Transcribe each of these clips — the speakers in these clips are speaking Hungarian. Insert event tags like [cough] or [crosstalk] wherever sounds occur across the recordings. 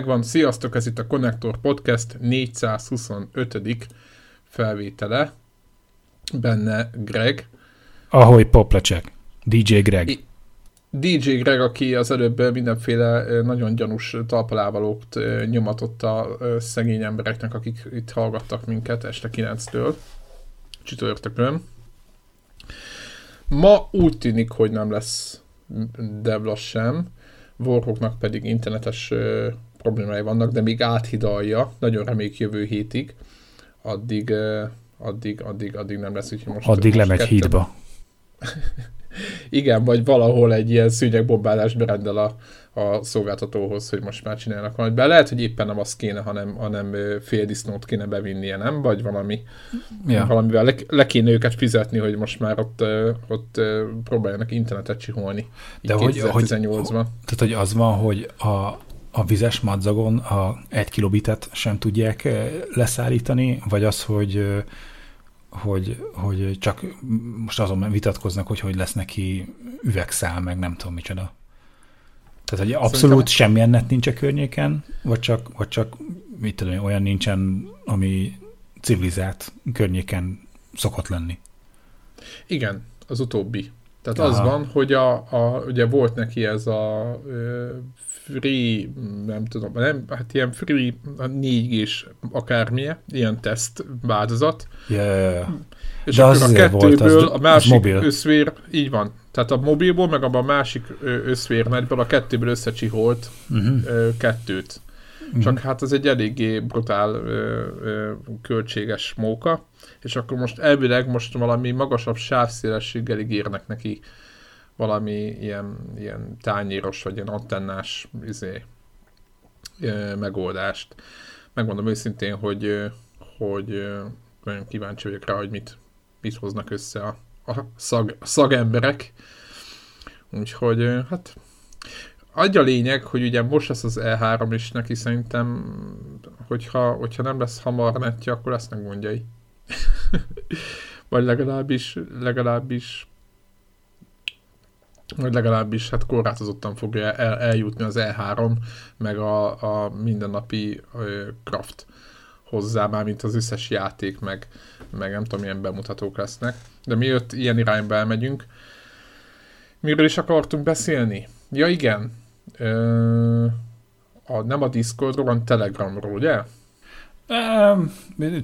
Megvan. Sziasztok, ez itt a Connector Podcast 425. felvétele. Benne Greg. Ahogy poplecsek. DJ Greg. I- DJ Greg, aki az előbb mindenféle nagyon gyanús talpalávalót nyomatott a szegény embereknek, akik itt hallgattak minket este 9-től, csütörtökön. Ma úgy tűnik, hogy nem lesz Devla sem, Warhawknak pedig internetes problémái vannak, de még áthidalja, nagyon reméljük jövő hétig, addig, addig, addig, addig nem lesz, úgyhogy most... Addig most lemegy ketten... hídba. [laughs] Igen, vagy valahol egy ilyen szűnyegbombálást berendel a, a szolgáltatóhoz, hogy most már csinálnak valamit. Be lehet, hogy éppen nem az kéne, hanem, hanem fél disznót kéne bevinnie, nem? Vagy valami, ja. valamivel le, le kéne őket fizetni, hogy most már ott, ott próbáljanak internetet csiholni. De hogy, hogy, tehát, hogy az van, hogy a, a vizes madzagon a egy kilobitet sem tudják leszállítani, vagy az, hogy hogy, hogy csak most azon vitatkoznak, hogy hogy lesz neki üvegszál, meg nem tudom micsoda. Tehát, hogy abszolút Szerintem... semmilyen net nincs a környéken, vagy csak, vagy csak mit tudom, olyan nincsen, ami civilizált környéken szokott lenni. Igen, az utóbbi. Tehát Aha. az van, hogy a, a, ugye volt neki ez a free, nem tudom, nem, hát ilyen free 4 is akármilyen, ilyen teszt változat. Yeah. És De akkor a kettőből volt, az, a másik mobil. összvér, így van. Tehát a mobilból, meg abban a másik összvérnetből a kettőből összecsiholt uh-huh. kettőt. Uh-huh. Csak hát ez egy eléggé brutál ö, ö, költséges móka, és akkor most elvileg most valami magasabb sávszélességgel ígérnek neki valami ilyen, ilyen tányéros, vagy ilyen antennás izé, megoldást. Megmondom őszintén, hogy, hogy nagyon kíváncsi vagyok rá, hogy mit, mit hoznak össze a, a, szag, a szagemberek. Úgyhogy hát adja lényeg, hogy ugye most lesz az E3 is neki szerintem, hogyha, hogyha nem lesz hamar netje, akkor lesznek gondjai. [laughs] Vagy legalábbis, legalábbis vagy legalábbis hát korlátozottan fogja el, eljutni az E3, meg a, a mindennapi ö, craft hozzá, már mint az összes játék, meg, meg nem tudom, milyen bemutatók lesznek. De miért ilyen irányba elmegyünk, miről is akartunk beszélni? Ja igen, ö, a, nem a Discordról, hanem Telegramról, ugye?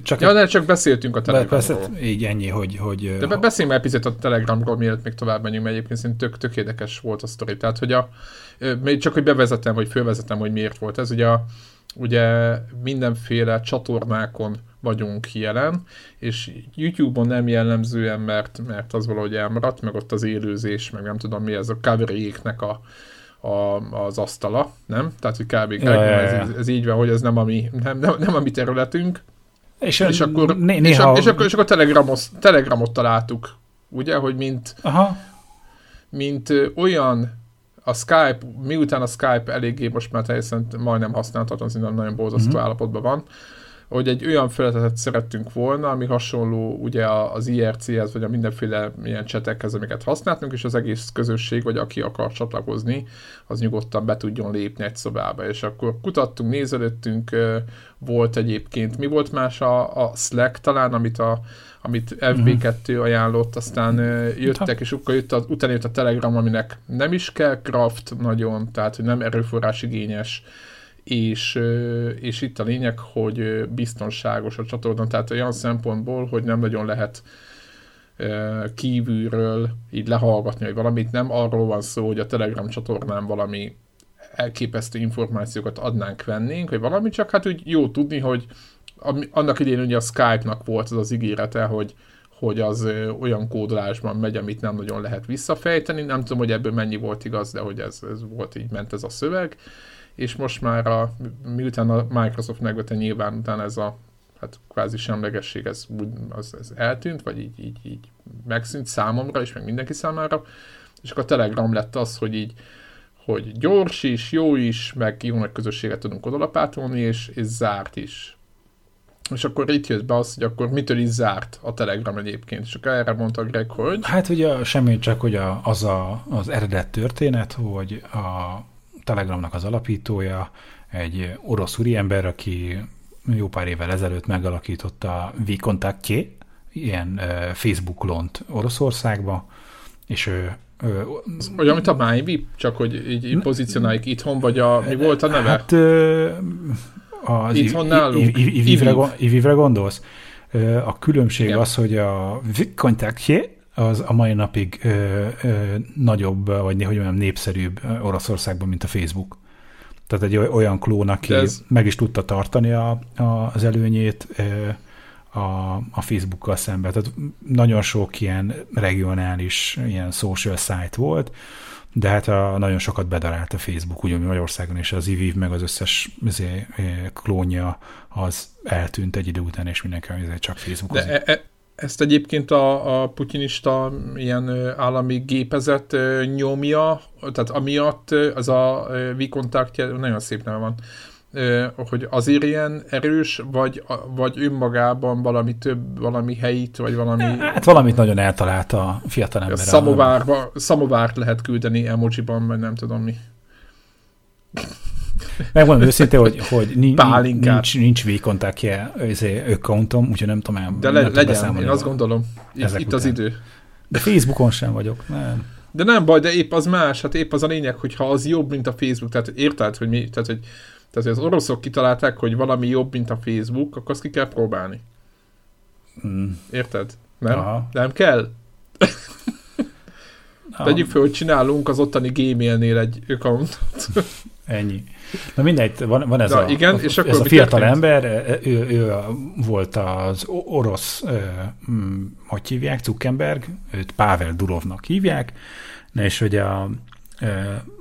Csak ja, de csak beszéltünk a Telegramról. Beszélt, így ennyi, hogy... hogy de beszéljünk már picit a Telegramról, mielőtt még tovább menjünk, mert egyébként szerintem tök, tök érdekes volt a sztori. Tehát, hogy a, még csak hogy bevezetem, hogy fölvezetem, hogy miért volt ez. Ugye, a, ugye mindenféle csatornákon vagyunk jelen, és YouTube-on nem jellemzően, mert, mert az valahogy elmaradt, meg ott az élőzés, meg nem tudom mi, ez a cover a, a, az asztala, nem? Tehát, hogy kb. Ja, ja, ja. Ez, ez, így van, hogy ez nem a mi, nem, nem, nem a mi területünk. És, és, akkor, né- néha... és, a, és, akkor, és akkor telegramos, telegramot találtuk, ugye, hogy mint, Aha. mint olyan a Skype, miután a Skype eléggé most már teljesen majdnem használhatatlan, szinte nagyon borzasztó mm-hmm. állapotban van, hogy egy olyan feladatot szerettünk volna, ami hasonló ugye az IRC-hez, vagy a mindenféle ilyen csetekhez, amiket használtunk, és az egész közösség, vagy aki akar csatlakozni, az nyugodtan be tudjon lépni egy szobába. És akkor kutattunk, nézelődtünk, volt egyébként, mi volt más a, a Slack talán, amit a amit FB2 mhm. ajánlott, aztán jöttek, és akkor jött a, utána jött a Telegram, aminek nem is kell craft nagyon, tehát hogy nem erőforrás igényes, és, és itt a lényeg, hogy biztonságos a csatorna, tehát olyan szempontból, hogy nem nagyon lehet kívülről így lehallgatni, hogy valamit. Nem arról van szó, hogy a Telegram csatornán valami elképesztő információkat adnánk, vennénk, vagy valami, csak hát úgy jó tudni, hogy annak idén ugye a Skype-nak volt az az ígérete, hogy, hogy az olyan kódolásban megy, amit nem nagyon lehet visszafejteni. Nem tudom, hogy ebből mennyi volt igaz, de hogy ez, ez volt, így ment ez a szöveg és most már a, miután a Microsoft megvette nyilván utána ez a hát kvázi semlegesség, ez, az, ez eltűnt, vagy így, így, így megszűnt számomra, és meg mindenki számára, és akkor a Telegram lett az, hogy így hogy gyors is, jó is, meg jó nagy közösséget tudunk odalapátolni, és, és zárt is. És akkor itt jött be az, hogy akkor mitől is zárt a Telegram egyébként, és akkor erre mondta Greg, hogy... Hát ugye semmi, csak hogy a, az a, az eredet történet, hogy a Telegramnak az alapítója, egy orosz úriember, aki jó pár évvel ezelőtt megalakította a Vkontaktje, ilyen Facebook lont Oroszországba, és ő olyan, mint a MyVip, csak hogy így, így pozícionáljuk itthon, vagy a, mi volt a neve? Hát az itthon nálunk? Ivivre gondolsz? A különbség Igen. az, hogy a Vkontaktje az a mai napig ö, ö, nagyobb, vagy hogy mondjam, népszerűbb Oroszországban, mint a Facebook. Tehát egy olyan klón, aki ez... meg is tudta tartani a, a, az előnyét ö, a, a Facebookkal szemben. Tehát nagyon sok ilyen regionális, ilyen social site volt, de hát a, nagyon sokat bedarált a Facebook, ugye Magyarországon, és az IVIV meg az összes azért, klónja az eltűnt egy idő után, és mindenki csak Facebook. De e, e, ezt egyébként a, a putinista ilyen állami gépezet nyomja, tehát amiatt az a V-kontaktja, nagyon szép neve van, hogy azért ilyen erős, vagy, vagy önmagában valami több, valami helyit, vagy valami... Hát valamit nagyon eltalált a fiatal ember. Szamovárba, szamovárt lehet küldeni emojiban, vagy nem tudom mi. Megmondom őszintén, hogy, hogy nincs, nincs, nincs V-kontaktje accountom, úgyhogy nem tudom De le, legyen, én azt gondolom, itt, itt az idő. De Facebookon sem vagyok, nem. De nem baj, de épp az más, hát épp az a lényeg, hogyha az jobb, mint a Facebook, tehát érted, hogy mi, tehát hogy, tehát, hogy az oroszok kitalálták, hogy valami jobb, mint a Facebook, akkor azt ki kell próbálni. Mm. Érted? Nem? Aha. Nem kell? [laughs] Tegyük fel, hogy csinálunk az ottani Gmailnél egy accountot. [laughs] Ennyi. Na mindegy, van, van ez, Na, a, igen, a, és akkor ez a fiatal történt? ember, ő, ő volt az orosz, hogy hívják, Zuckerberg, őt Pavel Durovnak hívják, Na és hogy a,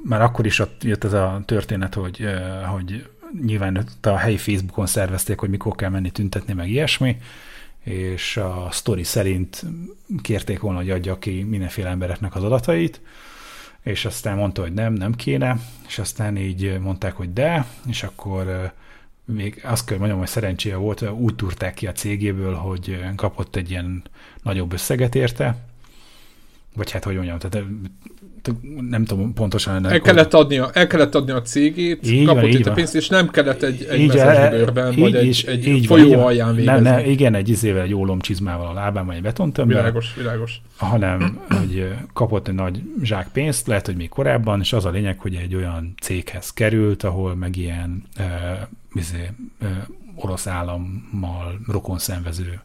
már akkor is ott jött ez a történet, hogy, hogy nyilván a helyi Facebookon szervezték, hogy mikor kell menni tüntetni, meg ilyesmi, és a sztori szerint kérték volna, hogy adja ki mindenféle embereknek az adatait, és aztán mondta, hogy nem, nem kéne, és aztán így mondták, hogy de, és akkor még azt kell mondjam, hogy szerencséje volt, úgy turták ki a cégéből, hogy kapott egy ilyen nagyobb összeget érte, vagy hát hogy mondjam, tehát nem tudom pontosan. El kellett, adnia, el kellett adni a cégét, így kapott van, itt a pénzt, és nem kellett egy, egy így, mezesbőrben, vagy egy, egy így folyó van, alján végezni. Ne, ne, igen, egy izével, egy ólomcsizmával a lábán, vagy egy betontömbben. Világos, világos. Hanem, hogy kapott egy nagy zsák pénzt, lehet, hogy még korábban, és az a lényeg, hogy egy olyan céghez került, ahol meg ilyen e, izé, e, orosz állammal rokon szenvező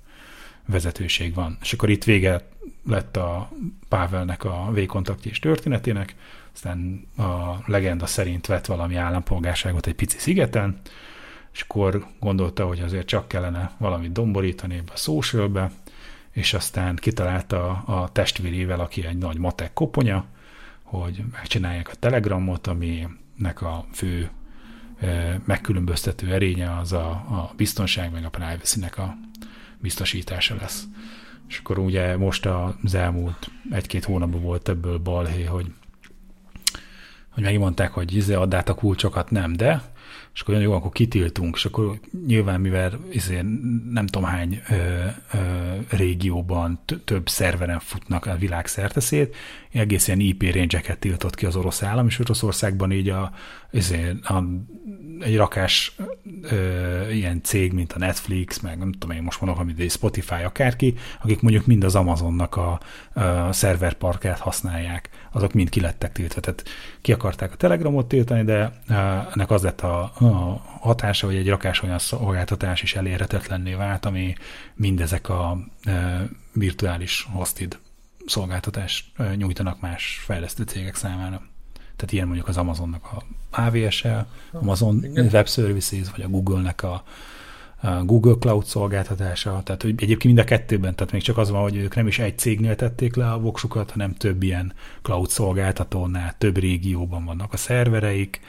vezetőség van. És akkor itt vége lett a Pávelnek a végkontaktjés történetének, aztán a legenda szerint vett valami állampolgárságot egy pici szigeten, és akkor gondolta, hogy azért csak kellene valamit domborítani ebbe a socialbe, és aztán kitalálta a testvérével, aki egy nagy matek koponya, hogy megcsinálják a telegramot, aminek a fő megkülönböztető erénye az a, a biztonság meg a privacy-nek a biztosítása lesz. És akkor ugye most az elmúlt egy-két hónapban volt ebből balhé, hogy, hogy megmondták, hogy izé add át a kulcsokat, nem, de és akkor jó, akkor kitiltunk, és akkor nyilván, mivel izé, nem tudom hány ö, ö, régióban több szerveren futnak a világ szerteszét, egész ilyen IP range tiltott ki az orosz állam, és Oroszországban így a, izé, a egy rakás ö, ilyen cég, mint a Netflix, meg nem tudom én most mondok, amit Spotify, akárki, akik mondjuk mind az Amazonnak a, a szerverparkát használják, azok mind kilettek tiltva. Tehát ki akarták a Telegramot tiltani, de ennek az lett a, a hatása, hogy egy rakás olyan szolgáltatás is elérhetetlenné vált, ami mindezek a e, virtuális hosted szolgáltatást nyújtanak más fejlesztő cégek számára. Tehát ilyen mondjuk az Amazonnak a AWS-el, Amazon Igen. Web Services, vagy a Google-nek a, a Google Cloud szolgáltatása. Tehát hogy egyébként mind a kettőben, tehát még csak az van, hogy ők nem is egy cégnél tették le a voksukat, hanem több ilyen cloud szolgáltatónál, több régióban vannak a szervereik,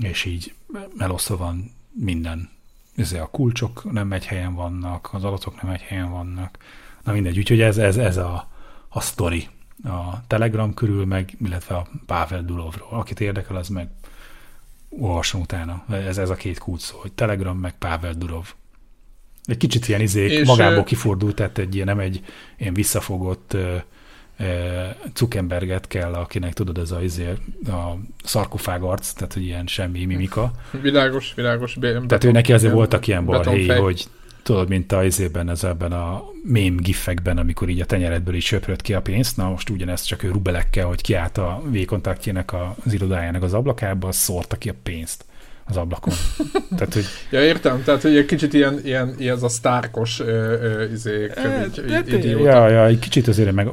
és így elosztva van minden. Ezzel a kulcsok nem egy helyen vannak, az adatok nem egy helyen vannak. Na mindegy, úgyhogy ez, ez, ez a, a sztori a Telegram körül, meg, illetve a Pavel Dulovról. Akit érdekel, az meg olvasson utána. Ez, ez a két kulcs szó, hogy Telegram, meg Pavel Durov. Egy kicsit ilyen izék, és magából kifordult, tehát egy ilyen, nem egy ilyen visszafogott, Zuckerberget kell, akinek tudod, ez a, izé, a szarkofág arc, tehát hogy ilyen semmi mimika. Világos, világos. Beton, tehát ő neki azért voltak ilyen balhéi, hogy tudod, mint a izében, ez ebben a mém gifekben, amikor így a tenyeredből is söprött ki a pénzt, na most ugyanezt csak ő rubelekkel, hogy kiállt a V-kontaktjének az irodájának az ablakába, szórta ki a pénzt az ablakon. tehát, hogy... Ja, értem, tehát hogy egy kicsit ilyen, ilyen, ilyen az a sztárkos izé, Ja, ja, egy kicsit azért meg,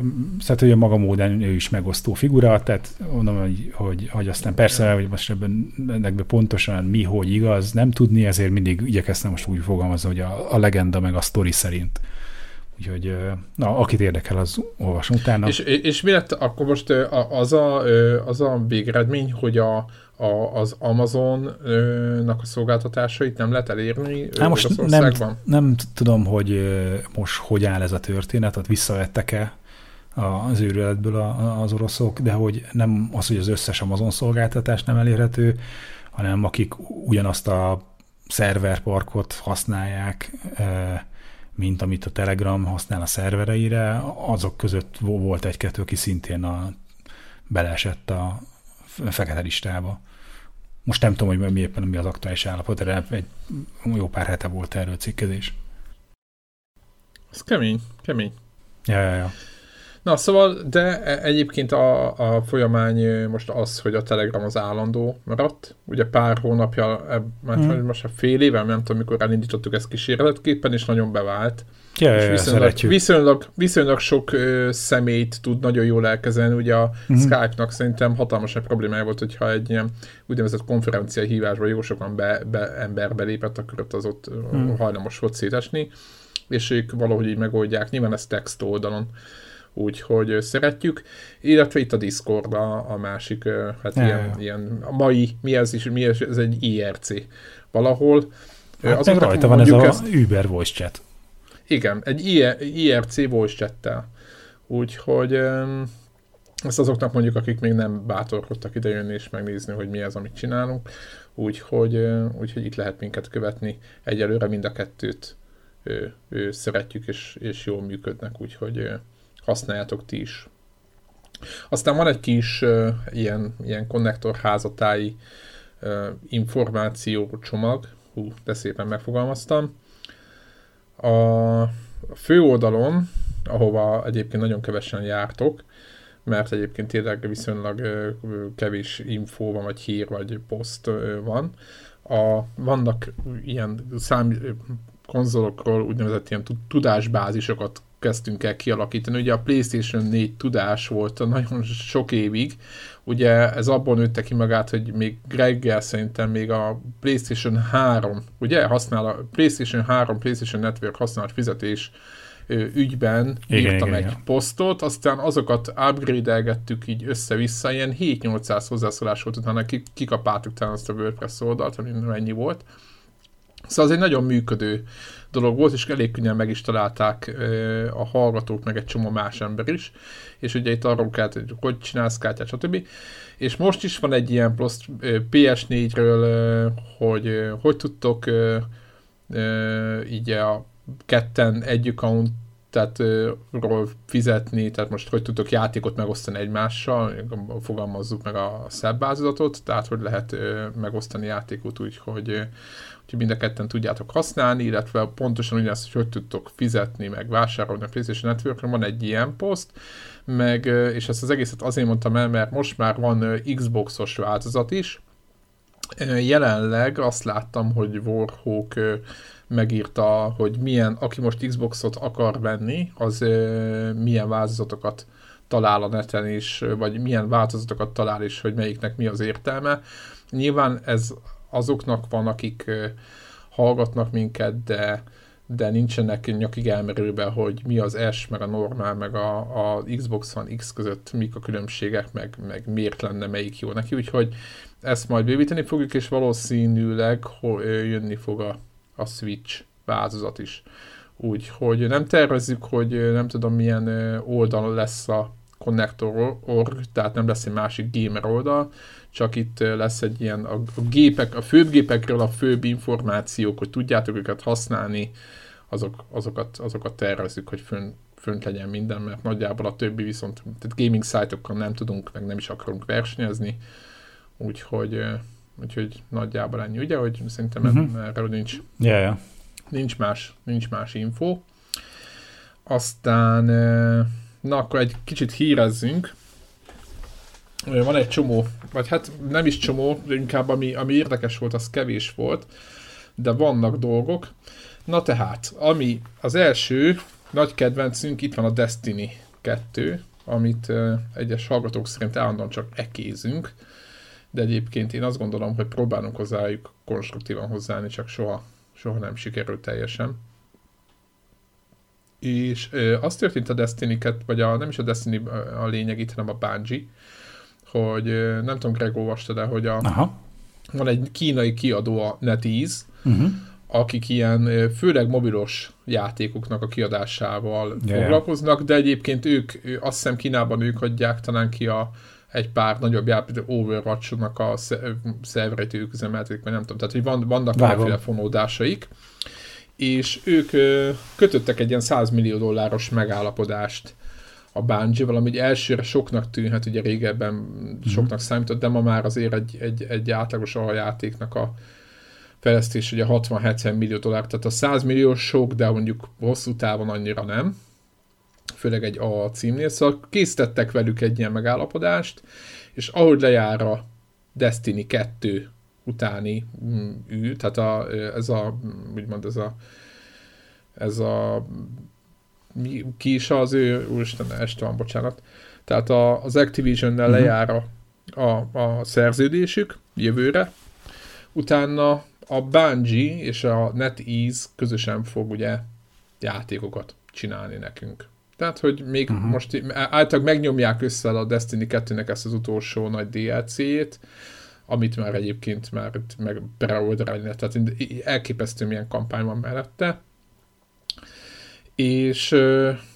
tehát, hogy a maga módon ő is megosztó figura, tehát mondom, hogy, hogy, hogy aztán persze, hogy most ebben, ebben pontosan mi, hogy igaz, nem tudni, ezért mindig igyekeztem most úgy fogalmazni, hogy a, a legenda meg a sztori szerint. Úgyhogy, na, akit érdekel, az olvasom utána. És, és mi lett akkor most az a, az a végeredmény, hogy a, a, az Amazonnak a szolgáltatásait nem lehet elérni hát most nem, nem tudom, hogy most hogy áll ez a történet, tehát visszavettek-e az őrületből az oroszok, de hogy nem az, hogy az összes Amazon szolgáltatás nem elérhető, hanem akik ugyanazt a szerverparkot használják, mint amit a Telegram használ a szervereire, azok között volt egy-kettő, aki szintén a, beleesett a fekete listába. Most nem tudom, hogy mi éppen mi az aktuális állapot, de egy jó pár hete volt erről cikkezés. Ez kemény, kemény. Ja, ja, ja. Na, szóval, de e- egyébként a, a folyamány most az, hogy a Telegram az állandó maradt. Ugye pár hónapja, ebb, hmm. most a fél éve, nem tudom, mikor elindítottuk ezt kísérletképpen, és nagyon bevált. Ja, és viszonylag, viszonylag, viszonylag sok ö, szemét tud nagyon jól elkezelni. Ugye a mm-hmm. Skype-nak szerintem hatalmas egy problémája volt, hogyha egy ilyen úgynevezett konferencia hívásban jó sokan be, be, ember belépett, akkor ott az ott mm. hajlamos volt szétesni, és ők valahogy így megoldják. Nyilván ez text oldalon úgyhogy szeretjük, illetve itt a Discord a, a másik, hát ja, ilyen, ja. ilyen, a mai, mi ez is, mi ez, ez egy IRC valahol. Hát meg rajta van ez a ezt, Uber voice chat. Igen, egy IRC voice chattel. Úgyhogy ezt azoknak mondjuk, akik még nem bátorkodtak idejönni és megnézni, hogy mi az, amit csinálunk. Úgyhogy, úgyhogy itt lehet minket követni. Egyelőre mind a kettőt ő, ő szeretjük, és, és jól működnek, úgyhogy használjátok ti is. Aztán van egy kis ilyen, ilyen konnektor házatáji uh, információ csomag, hú, de szépen megfogalmaztam. A főoldalon, ahova egyébként nagyon kevesen jártok, mert egyébként tényleg viszonylag kevés infó van, vagy hír, vagy poszt van. A, vannak ilyen szám konzolokról úgynevezett ilyen tudásbázisokat kezdtünk el kialakítani. Ugye a PlayStation 4 tudás volt nagyon sok évig, ugye ez abból nőtte ki magát, hogy még reggel szerintem még a PlayStation 3, ugye használ a PlayStation 3, PlayStation Network használat fizetés ügyben igen, írtam igen, egy igen. posztot, aztán azokat upgrade-elgettük így össze-vissza, ilyen 7-800 hozzászólás volt, utána kikapáltuk talán azt a WordPress oldalt, ami ennyi volt. Szóval ez egy nagyon működő dolog volt, és elég könnyen meg is találták a hallgatók, meg egy csomó más ember is, és ugye itt arról kellett, hogy hogy csinálsz kártyát, stb. És most is van egy ilyen plusz PS4-ről, hogy hogy tudtok így a ketten egy account tehát ról fizetni, tehát most hogy tudtok játékot megosztani egymással, fogalmazzuk meg a szebb tehát hogy lehet megosztani játékot úgy, hogy hogy mind a ketten tudjátok használni, illetve pontosan ugyanazt, hogy hogy tudtok fizetni, meg vásárolni a PlayStation network van egy ilyen poszt, meg, és ezt az egészet azért mondtam el, mert most már van Xboxos változat is, Jelenleg azt láttam, hogy Warhawk megírta, hogy milyen, aki most Xboxot akar venni, az milyen változatokat talál a neten is, vagy milyen változatokat talál is, hogy melyiknek mi az értelme. Nyilván ez azoknak van, akik hallgatnak minket, de, de nincsenek nyakig elmerülve, hogy mi az S, meg a normál, meg a, a Xbox One X között mik a különbségek, meg, meg miért lenne melyik jó neki, úgyhogy ezt majd bővíteni fogjuk, és valószínűleg jönni fog a, a Switch változat is. Úgyhogy nem tervezzük, hogy nem tudom milyen oldal lesz a Connector.org, tehát nem lesz egy másik gamer oldal, csak itt lesz egy ilyen a, a gépek, a főbb gépekről a főbb információk, hogy tudjátok őket használni, azok, azokat, azokat tervezzük, hogy fönn, fönt legyen minden, mert nagyjából a többi viszont, tehát gaming szájtokkal nem tudunk, meg nem is akarunk versenyezni, úgyhogy, úgyhogy nagyjából ennyi, ugye, hogy szerintem uh-huh. erről nincs, yeah, yeah. nincs, más, nincs más info. Aztán, na akkor egy kicsit hírezzünk, van egy csomó, vagy hát nem is csomó, inkább ami, ami érdekes volt, az kevés volt, de vannak dolgok. Na tehát, ami az első nagy kedvencünk, itt van a Destiny 2, amit uh, egyes hallgatók szerint állandóan csak ekézünk, de egyébként én azt gondolom, hogy próbálunk hozzájuk konstruktívan hozzáállni, csak soha, soha nem sikerült teljesen. És uh, azt történt a Destiny 2, vagy a, nem is a Destiny a lényeg itt, hanem a Bungie, hogy nem tudom, Greg olvasta, de hogy a, Aha. van egy kínai kiadó, a NetEase, uh-huh akik ilyen főleg mobilos játékoknak a kiadásával yeah. foglalkoznak, de egyébként ők, azt hiszem Kínában ők adják talán ki a, egy pár nagyobb játék, Overwatch-nak a szerverét ők üzemeltetik, vagy nem tudom, tehát hogy van, vannak mindenféle fonódásaik, és ők kötöttek egy ilyen 100 millió dolláros megállapodást a Bungie-val, ami elsőre soknak tűnhet, ugye régebben mm-hmm. soknak számított, de ma már azért egy, egy, egy átlagos aljátéknak a fejlesztés ugye 60-70 millió dollár, tehát a 100 millió sok, de mondjuk hosszú távon annyira nem, főleg egy A címnél, szóval készítettek velük egy ilyen megállapodást, és ahogy lejár a Destiny 2 utáni mm, ű, tehát a, ez a, úgymond ez a ez a ki is az ő, úristen, este van, bocsánat. Tehát a, az Activision-nel uh-huh. lejár a, a, a szerződésük jövőre, utána a Bungie és a NetEase közösen fog ugye játékokat csinálni nekünk. Tehát, hogy még uh-huh. most általában megnyomják össze a Destiny 2-nek ezt az utolsó nagy DLC-jét, amit már egyébként már meg preorderelni, tehát elképesztő milyen kampány van mellette. És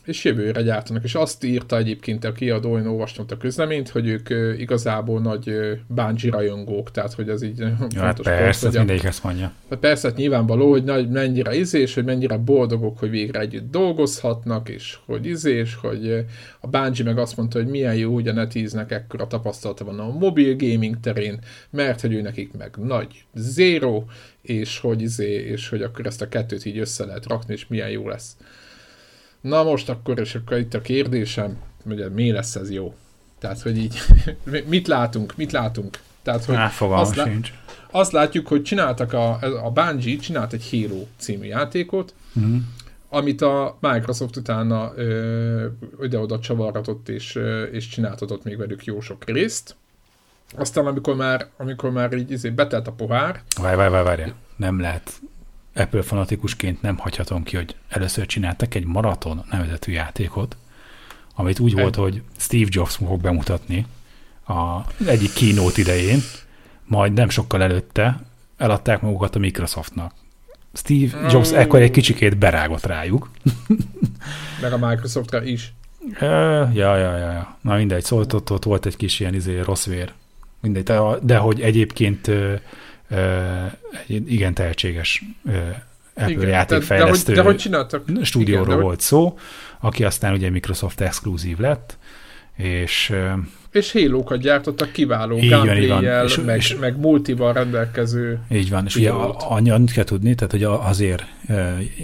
és jövőre gyártanak. És azt írta egyébként a kiadó, én olvastam a közleményt, hogy ők igazából nagy Bungie rajongók, tehát hogy ez így ja, hát persze, pont, mindegyik ezt mondja. Hát persze, hát nyilvánvaló, hogy nagy, mennyire izés, hogy mennyire boldogok, hogy végre együtt dolgozhatnak, és hogy izés, hogy a Bungie meg azt mondta, hogy milyen jó, hogy a NetEase-nek ekkora tapasztalata van a mobil gaming terén, mert hogy ő nekik meg nagy zero, és hogy izé, és hogy akkor ezt a kettőt így össze lehet rakni, és milyen jó lesz. Na most akkor, és akkor itt a kérdésem, hogy mi lesz ez jó? Tehát, hogy így, [laughs] mit látunk, mit látunk? Tehát, hogy Á, azt, lá- sincs. azt látjuk, hogy csináltak a, a Bungie csinált egy Halo című játékot, mm. amit a Microsoft utána ide-oda csavargatott, és, és csináltatott még velük jó sok részt. Aztán amikor már, amikor már így izé betelt a pohár... Várj, várj, várj, várj. Nem lehet Apple fanatikusként nem hagyhatom ki, hogy először csináltak egy maraton nevezetű játékot, amit úgy volt, hogy Steve Jobs fog bemutatni a egyik keynote idején, majd nem sokkal előtte eladták magukat a Microsoftnak. Steve mm. Jobs ekkor egy kicsikét berágott rájuk. [laughs] Meg a Microsoftra is. Ja, ja, ja, ja. Na mindegy, szóval ott, ott volt egy kis ilyen izé, rossz vér. Mindegy, de, de hogy egyébként egy igen tehetséges Apple igen, játékfejlesztő de, de, hogy, de hogy stúdióról igen, volt hogy... szó, aki aztán ugye Microsoft exkluzív lett, és és halo gyártottak kiváló gameplay és, meg, és, meg multival rendelkező Így van, és ugye annyit kell tudni, tehát hogy azért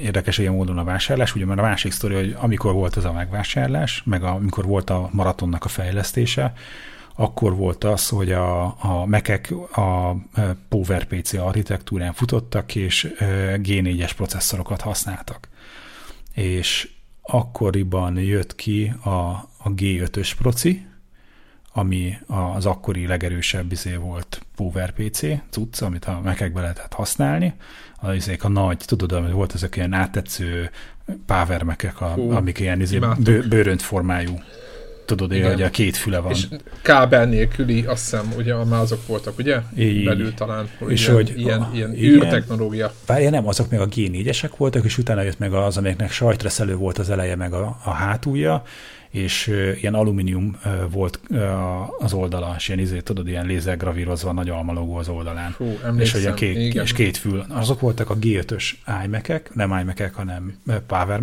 érdekes ilyen módon a vásárlás, ugye mert a másik sztori, hogy amikor volt az a megvásárlás, meg amikor volt a maratonnak a fejlesztése, akkor volt az, hogy a, a Mac-ek a PowerPC architektúrán futottak, és G4-es processzorokat használtak. És akkoriban jött ki a, a G5-ös proci, ami az akkori legerősebb izé volt PowerPC cucc, amit a Mac-ekbe lehetett használni. Az izék a nagy, tudod, hogy volt ezek ilyen áttetsző power amik ilyen izé, bő, bőrönt formájú tudod, Igen. hogy a két füle van. És kábel nélküli, azt hiszem, ugye már azok voltak, ugye? Így. Belül talán. És ilyen, hogy ilyen, a, ilyen űrtechnológia. Várja, nem, azok még a G4-esek voltak, és utána jött meg az, amiknek sajtreszelő volt az eleje, meg a, a hátulja, és uh, ilyen alumínium uh, volt uh, az oldala, és ilyen izé, tudod, ilyen lézergravírozva nagy almalogó az oldalán. Fú, és, hogy a két, igen. és két fül. Azok voltak a G5-ös imac nem imac hanem power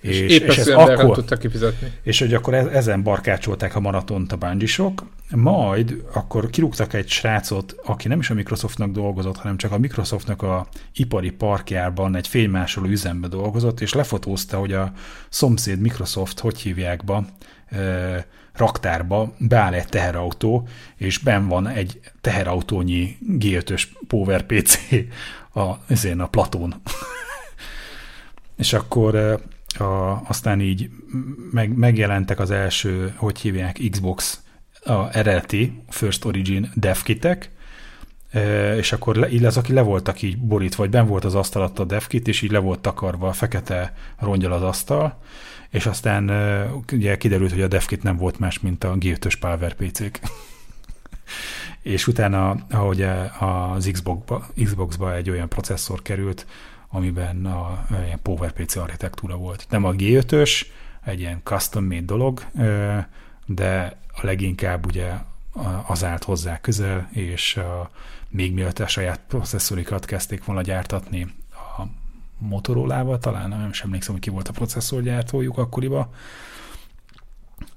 És, és, és ez akkor, tudta kifizetni. És hogy akkor e- ezen barkácsolták a maratont a bungie majd akkor kirúgtak egy srácot, aki nem is a Microsoftnak dolgozott, hanem csak a Microsoftnak a ipari parkjában egy fénymásoló üzembe dolgozott, és lefotózta, hogy a szomszéd Microsoft, hogy hívják be, raktárba beáll egy teherautó, és ben van egy teherautónyi G5-ös Power PC a, a platón. [laughs] és akkor a, aztán így meg, megjelentek az első, hogy hívják, Xbox a eredeti First Origin devkitek, és akkor le, így az, aki le voltak így borítva, vagy ben volt az asztal a devkit, és így le volt takarva a fekete rongyal az asztal, és aztán ugye kiderült, hogy a devkit nem volt más, mint a G5-ös Power PC-k. [laughs] és utána, ahogy az Xbox-ba, Xbox-ba egy olyan processzor került, amiben a, ilyen PowerPC architektúra volt. Nem a G5-ös, egy ilyen custom-made dolog, de a leginkább ugye az állt hozzá közel, és a, még mielőtt a saját processzorikat kezdték volna gyártatni a Motorola-val, talán nem sem emlékszem, hogy ki volt a processzorgyártójuk akkoriban,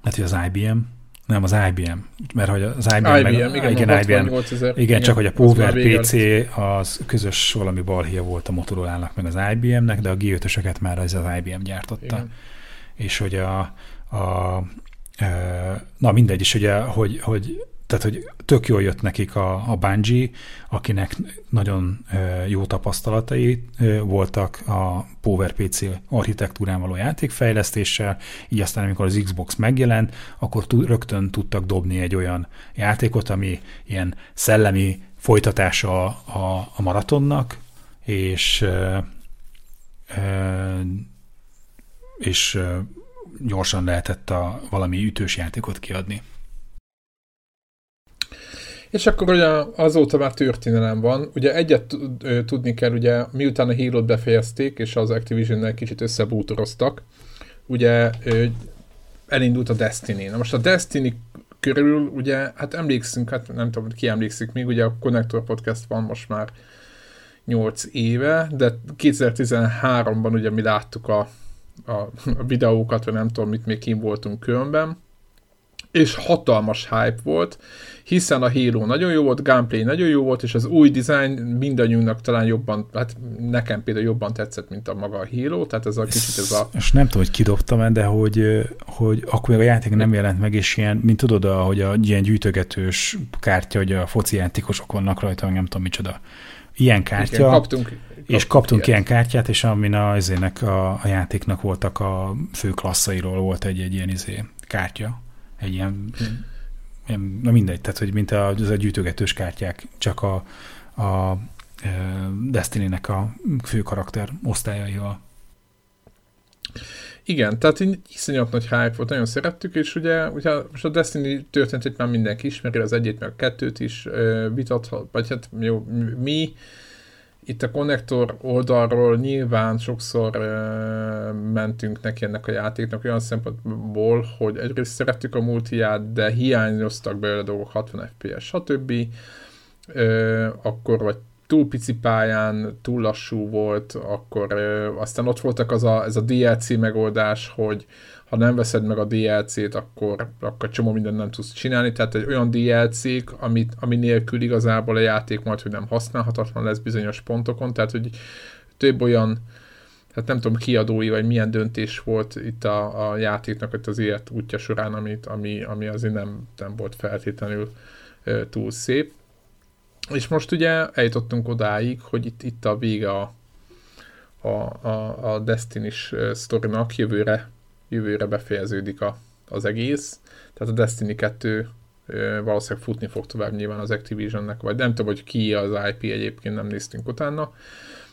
hát hogy az IBM, nem, az IBM, mert hogy az IBM, IBM meg, igen, igen, IBM, igen, igen, csak hogy a Power PC az közös valami balhia volt a motorola meg az IBM-nek, de a G5-ösöket már az az IBM gyártotta. Igen. És hogy a, a, a na mindegy is, ugye, hogy, hogy tehát, hogy tök jól jött nekik a, a Bungie, akinek nagyon jó tapasztalatai voltak a PowerPC architektúrán való játékfejlesztéssel, így aztán amikor az Xbox megjelent, akkor rögtön tudtak dobni egy olyan játékot, ami ilyen szellemi folytatása a, a maratonnak, és és gyorsan lehetett a valami ütős játékot kiadni. És akkor ugye azóta már történelem van. Ugye egyet tudni kell, ugye miután a Halo-t befejezték, és az Activision-nel kicsit összebútoroztak, ugye elindult a Destiny. Na most a Destiny körül ugye, hát emlékszünk, hát nem tudom, ki emlékszik még, ugye a Connector Podcast van most már 8 éve, de 2013-ban ugye mi láttuk a, a, a videókat, vagy nem tudom mit, még kim voltunk különben, és hatalmas hype volt, hiszen a Halo nagyon jó volt, gameplay nagyon jó volt, és az új design mindannyiunknak talán jobban, hát nekem például jobban tetszett, mint a maga a Halo, tehát ez a kicsit ez a... És nem tudom, hogy kidobtam -e, de hogy, hogy akkor még a játék nem jelent meg, és ilyen, mint tudod, hogy a ilyen gyűjtögetős kártya, hogy a foci játékosok vannak rajta, nem tudom micsoda. Ilyen kártya. Igen, kaptunk, és kaptunk ilyen kártyát, és amin a, izének a, a játéknak voltak a fő klasszairól volt egy, egy ilyen izé, kártya. Egy ilyen na mindegy, tehát hogy mint a, az a gyűjtögetős kártyák, csak a, a Destiny-nek a fő karakter osztályaival. Igen, tehát így iszonyat nagy hype volt, nagyon szerettük, és ugye, ugye most a Destiny történetét már mindenki ismeri, az egyet meg a kettőt is vitathat, vagy hát jó, mi itt a konnektor oldalról nyilván sokszor uh, mentünk neki ennek a játéknak olyan szempontból, hogy egyrészt szerettük a multiját, de hiányoztak belőle dolgok 60 FPS, stb. Uh, akkor vagy túl pici pályán, túl lassú volt, akkor uh, aztán ott voltak az a, ez a DLC megoldás, hogy ha nem veszed meg a DLC-t, akkor, akkor csomó mindent nem tudsz csinálni, tehát egy olyan DLC-k, amit, ami nélkül igazából a játék majd, hogy nem használhatatlan lesz bizonyos pontokon, tehát hogy több olyan hát nem tudom kiadói, vagy milyen döntés volt itt a, a játéknak itt az élet útja során, amit, ami, ami azért nem, nem volt feltétlenül e, túl szép. És most ugye eljutottunk odáig, hogy itt, itt a vége a, a, a, a Destiny-s sztorinak jövőre jövőre befejeződik a, az egész. Tehát a Destiny 2 valószínűleg futni fog tovább nyilván az Activisionnek, vagy nem tudom, hogy ki az IP egyébként, nem néztünk utána,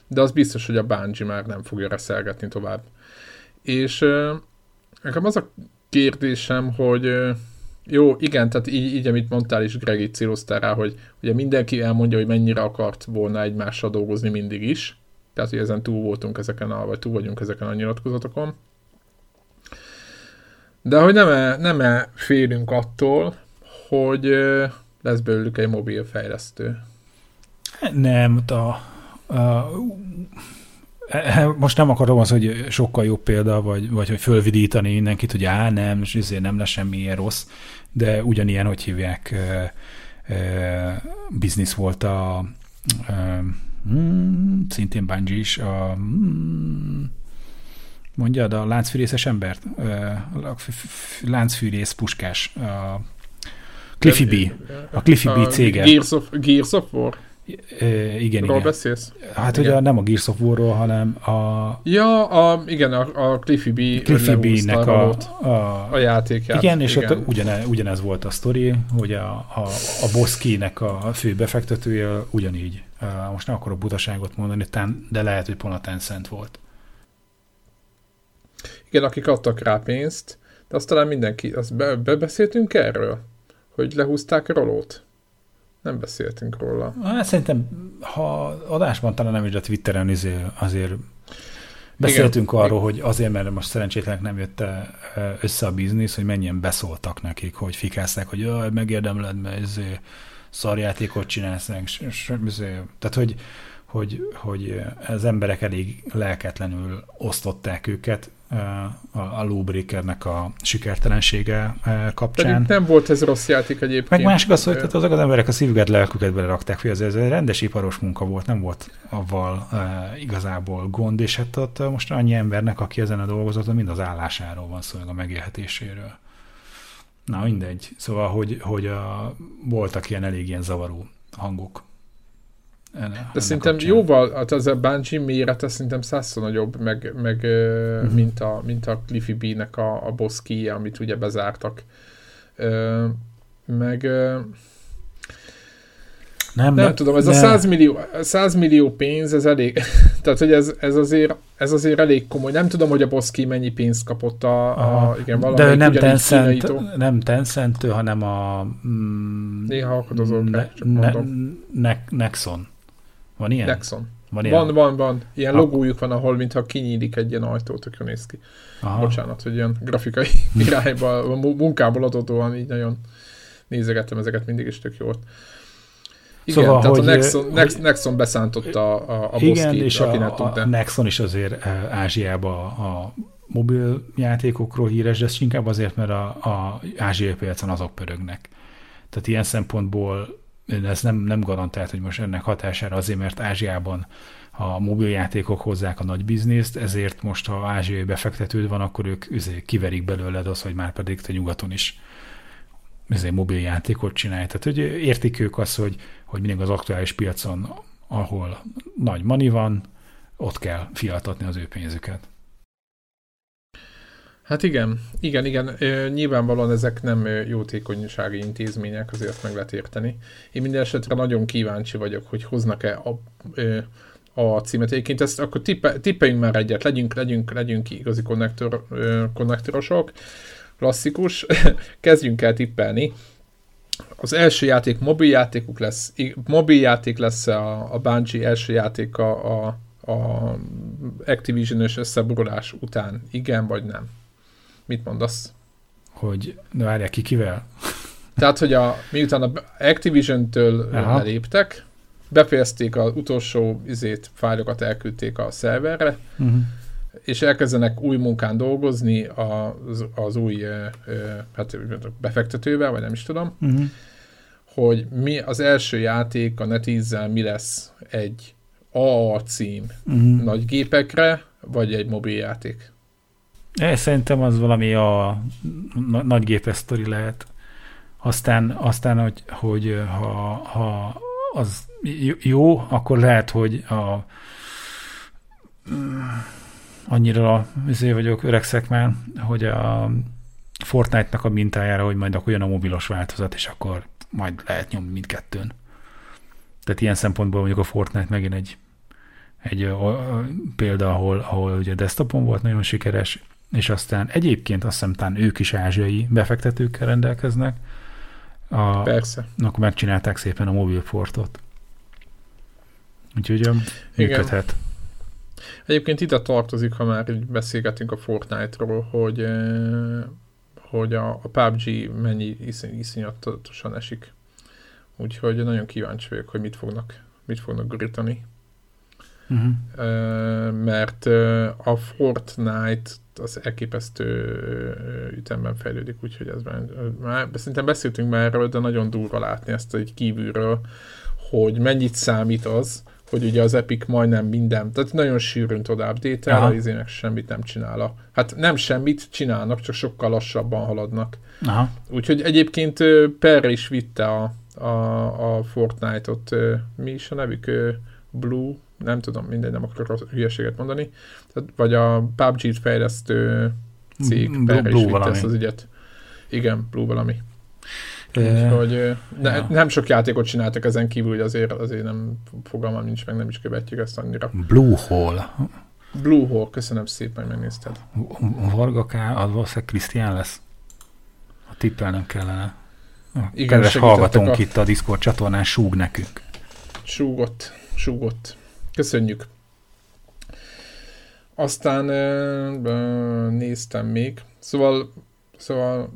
de az biztos, hogy a Bungie már nem fogja reszelgetni tovább. És nekem az a kérdésem, hogy jó, igen, tehát így, így amit mondtál is, Greg, így rá, hogy ugye mindenki elmondja, hogy mennyire akart volna egymással dolgozni mindig is, tehát hogy ezen túl voltunk ezeken a, vagy túl vagyunk ezeken a nyilatkozatokon. De hogy nem-e, nem-e félünk attól, hogy lesz belőlük egy mobil fejlesztő? Nem, a, a, most nem akarom az, hogy sokkal jobb példa, vagy, vagy hogy fölvidítani mindenkit, hogy á, nem, és ezért nem lesz semmilyen rossz, de ugyanilyen, hogy hívják, e, e, biznisz volt a e, mm, szintén Bungie is, a mm, mondjad, a láncfűrészes embert, láncfűrész puskás, a Cliffy B, a Cliffy B cége. Gears of, Gears of War? igen, Ról igen. beszélsz? Hát igen. ugye nem a Gears of War-ról, hanem a... Ja, a, igen, a, a Cliffy B Cliffy B-nek a, a, a játékját. Igen, és igen. ott ugyane, ugyanez volt a sztori, hogy a, a, a Boszki-nek a fő befektetője ugyanígy. Most nem akarok butaságot mondani, de lehet, hogy pont a Tencent volt. Igen, akik adtak rá pénzt, de azt talán mindenki, azt be, bebeszéltünk erről? Hogy lehúzták rolót? Nem beszéltünk róla. Hát szerintem, ha adásban talán nem is a Twitteren azért, azért beszéltünk Igen. arról, hogy azért, mert most szerencsétlenek nem jött össze a biznisz, hogy mennyien beszóltak nekik, hogy fikázták, hogy jaj, megérdemled, mert ez szarjátékot csinálsz, tehát hogy, hogy, hogy az emberek elég lelketlenül osztották őket, a, Lawbreakernek a sikertelensége kapcsán. Pedig nem volt ez rossz játék egyébként. Meg másik az, hogy tehát azok az emberek a szívüket, lelküket belerakták, hogy ez, ez egy rendes iparos munka volt, nem volt avval e, igazából gond, és hát ott most annyi embernek, aki ezen a dolgozott, mind az állásáról van szó, meg a megélhetéséről. Na mindegy. Szóval, hogy, hogy a, voltak ilyen elég ilyen zavaró hangok De szerintem kapcsán. jóval, hát az a Bungie mérete szerintem százszor nagyobb, meg, meg uh-huh. mint, a, mint a Cliffy B-nek a, a boss key, amit ugye bezártak. meg nem, nem, nem tudom, ez ne. a 100 millió, 100 millió pénz, ez elég, [laughs] tehát hogy ez, ez, azért, ez azért elég komoly. Nem tudom, hogy a Boszki mennyi pénzt kapott a, a igen, De nem Tencent, nem Tencent, hanem a... Mm, Néha akadozok ne, ne, ne, Nexon. Van ilyen? Nexon. Van, ilyen? van, van, van. Ilyen logójuk van, ahol mintha kinyílik egy ilyen ajtó, tökre néz ki. Aha. Bocsánat, hogy ilyen grafikai [laughs] irányba, a munkából adódóan így nagyon nézegettem ezeket mindig, is tök jó volt. Igen, szóval, tehát hogy, a Nexon, hogy, Nex, Nexon beszántotta a, a Igen, és a, a Nexon is azért Ázsiában a mobil játékokról híres, de ez inkább azért, mert a, a ázsiai piacon azok pörögnek. Tehát ilyen szempontból ez nem, nem garantált, hogy most ennek hatására azért, mert Ázsiában a mobiljátékok hozzák a nagy bizniszt, ezért most, ha ázsiai befektetőd van, akkor ők üzé, kiverik belőled az, hogy már pedig te nyugaton is üzé, mobiljátékot csinálj. Tehát, hogy értik ők azt, hogy, hogy mindig az aktuális piacon, ahol nagy mani van, ott kell fiatatni az ő pénzüket. Hát igen, igen, igen. Nyilvánvalóan ezek nem jótékonysági intézmények, azért meg lehet érteni. Én minden esetre nagyon kíváncsi vagyok, hogy hoznak-e a, a címet. Egyébként ezt akkor tippe, tippeljünk már egyet, legyünk, legyünk, legyünk igazi konnektor, konnektorosok, klasszikus, [laughs] kezdjünk el tippelni. Az első játék mobiljátékuk lesz, mobiljáték lesz a, a Bungie első játék a, a, a Activision-ös összeborulás után. Igen vagy nem? Mit mondasz? Hogy, ne várják ki kivel? Tehát, hogy a, miután a Activision-től léptek, befejezték az utolsó izét, fájlokat elküldték a szerverre, uh-huh. és elkezdenek új munkán dolgozni az, az új hát befektetővel, vagy nem is tudom, uh-huh. hogy mi az első játék a NetEase-zel mi lesz egy AA cím uh-huh. nagy gépekre, vagy egy mobiljáték. É, szerintem az valami a nagy gépes sztori lehet. Aztán, aztán hogy, hogy ha, ha az jó, akkor lehet, hogy a, annyira azért vagyok, öregszek már, hogy a Fortnite-nak a mintájára, hogy majd akkor jön a mobilos változat, és akkor majd lehet nyomni mindkettőn. Tehát ilyen szempontból mondjuk a Fortnite megint egy, egy a, a, példa, ahol, ahol ugye desktopon volt nagyon sikeres, és aztán egyébként azt hiszem talán ők is ázsiai befektetőkkel rendelkeznek. A, Persze. Akkor megcsinálták szépen a mobilportot. Úgyhogy működhet. Egyébként ide tartozik, ha már így beszélgetünk a Fortnite-ról, hogy, hogy a, a PUBG mennyi iszony, iszonyatosan esik. Úgyhogy nagyon kíváncsi vagyok, hogy mit fognak, mit fognak gurítani. uh-huh. mert a Fortnite az elképesztő ütemben fejlődik, úgyhogy ez már, már szerintem beszéltünk már erről, de nagyon durva látni ezt egy kívülről, hogy mennyit számít az, hogy ugye az Epic majdnem minden, tehát nagyon sűrűn tud update el, izének semmit nem csinál. Hát nem semmit csinálnak, csak sokkal lassabban haladnak. Aha. Úgyhogy egyébként Per is vitte a, a, a Fortnite-ot, mi is a nevük? Blue, nem tudom, mindegy, nem akarok hülyeséget mondani, tehát, vagy a PUBG-t fejlesztő cég, Blue, Per is vitte ezt az ügyet. Igen, Blue valami. Úgyhogy ne, ja. nem sok játékot csináltak ezen kívül, hogy azért, azért nem fogalmam nincs, meg nem is követjük ezt annyira. Blue Hole. Blue Hole, köszönöm szépen, hogy megnézted. Varga K, az valószínűleg Krisztián lesz. A tippelnem kellene. Igen, Kedves hallgatónk a... itt a Discord csatornán súg nekünk. Súgott, súgott. Köszönjük. Aztán néztem még. Szóval, szóval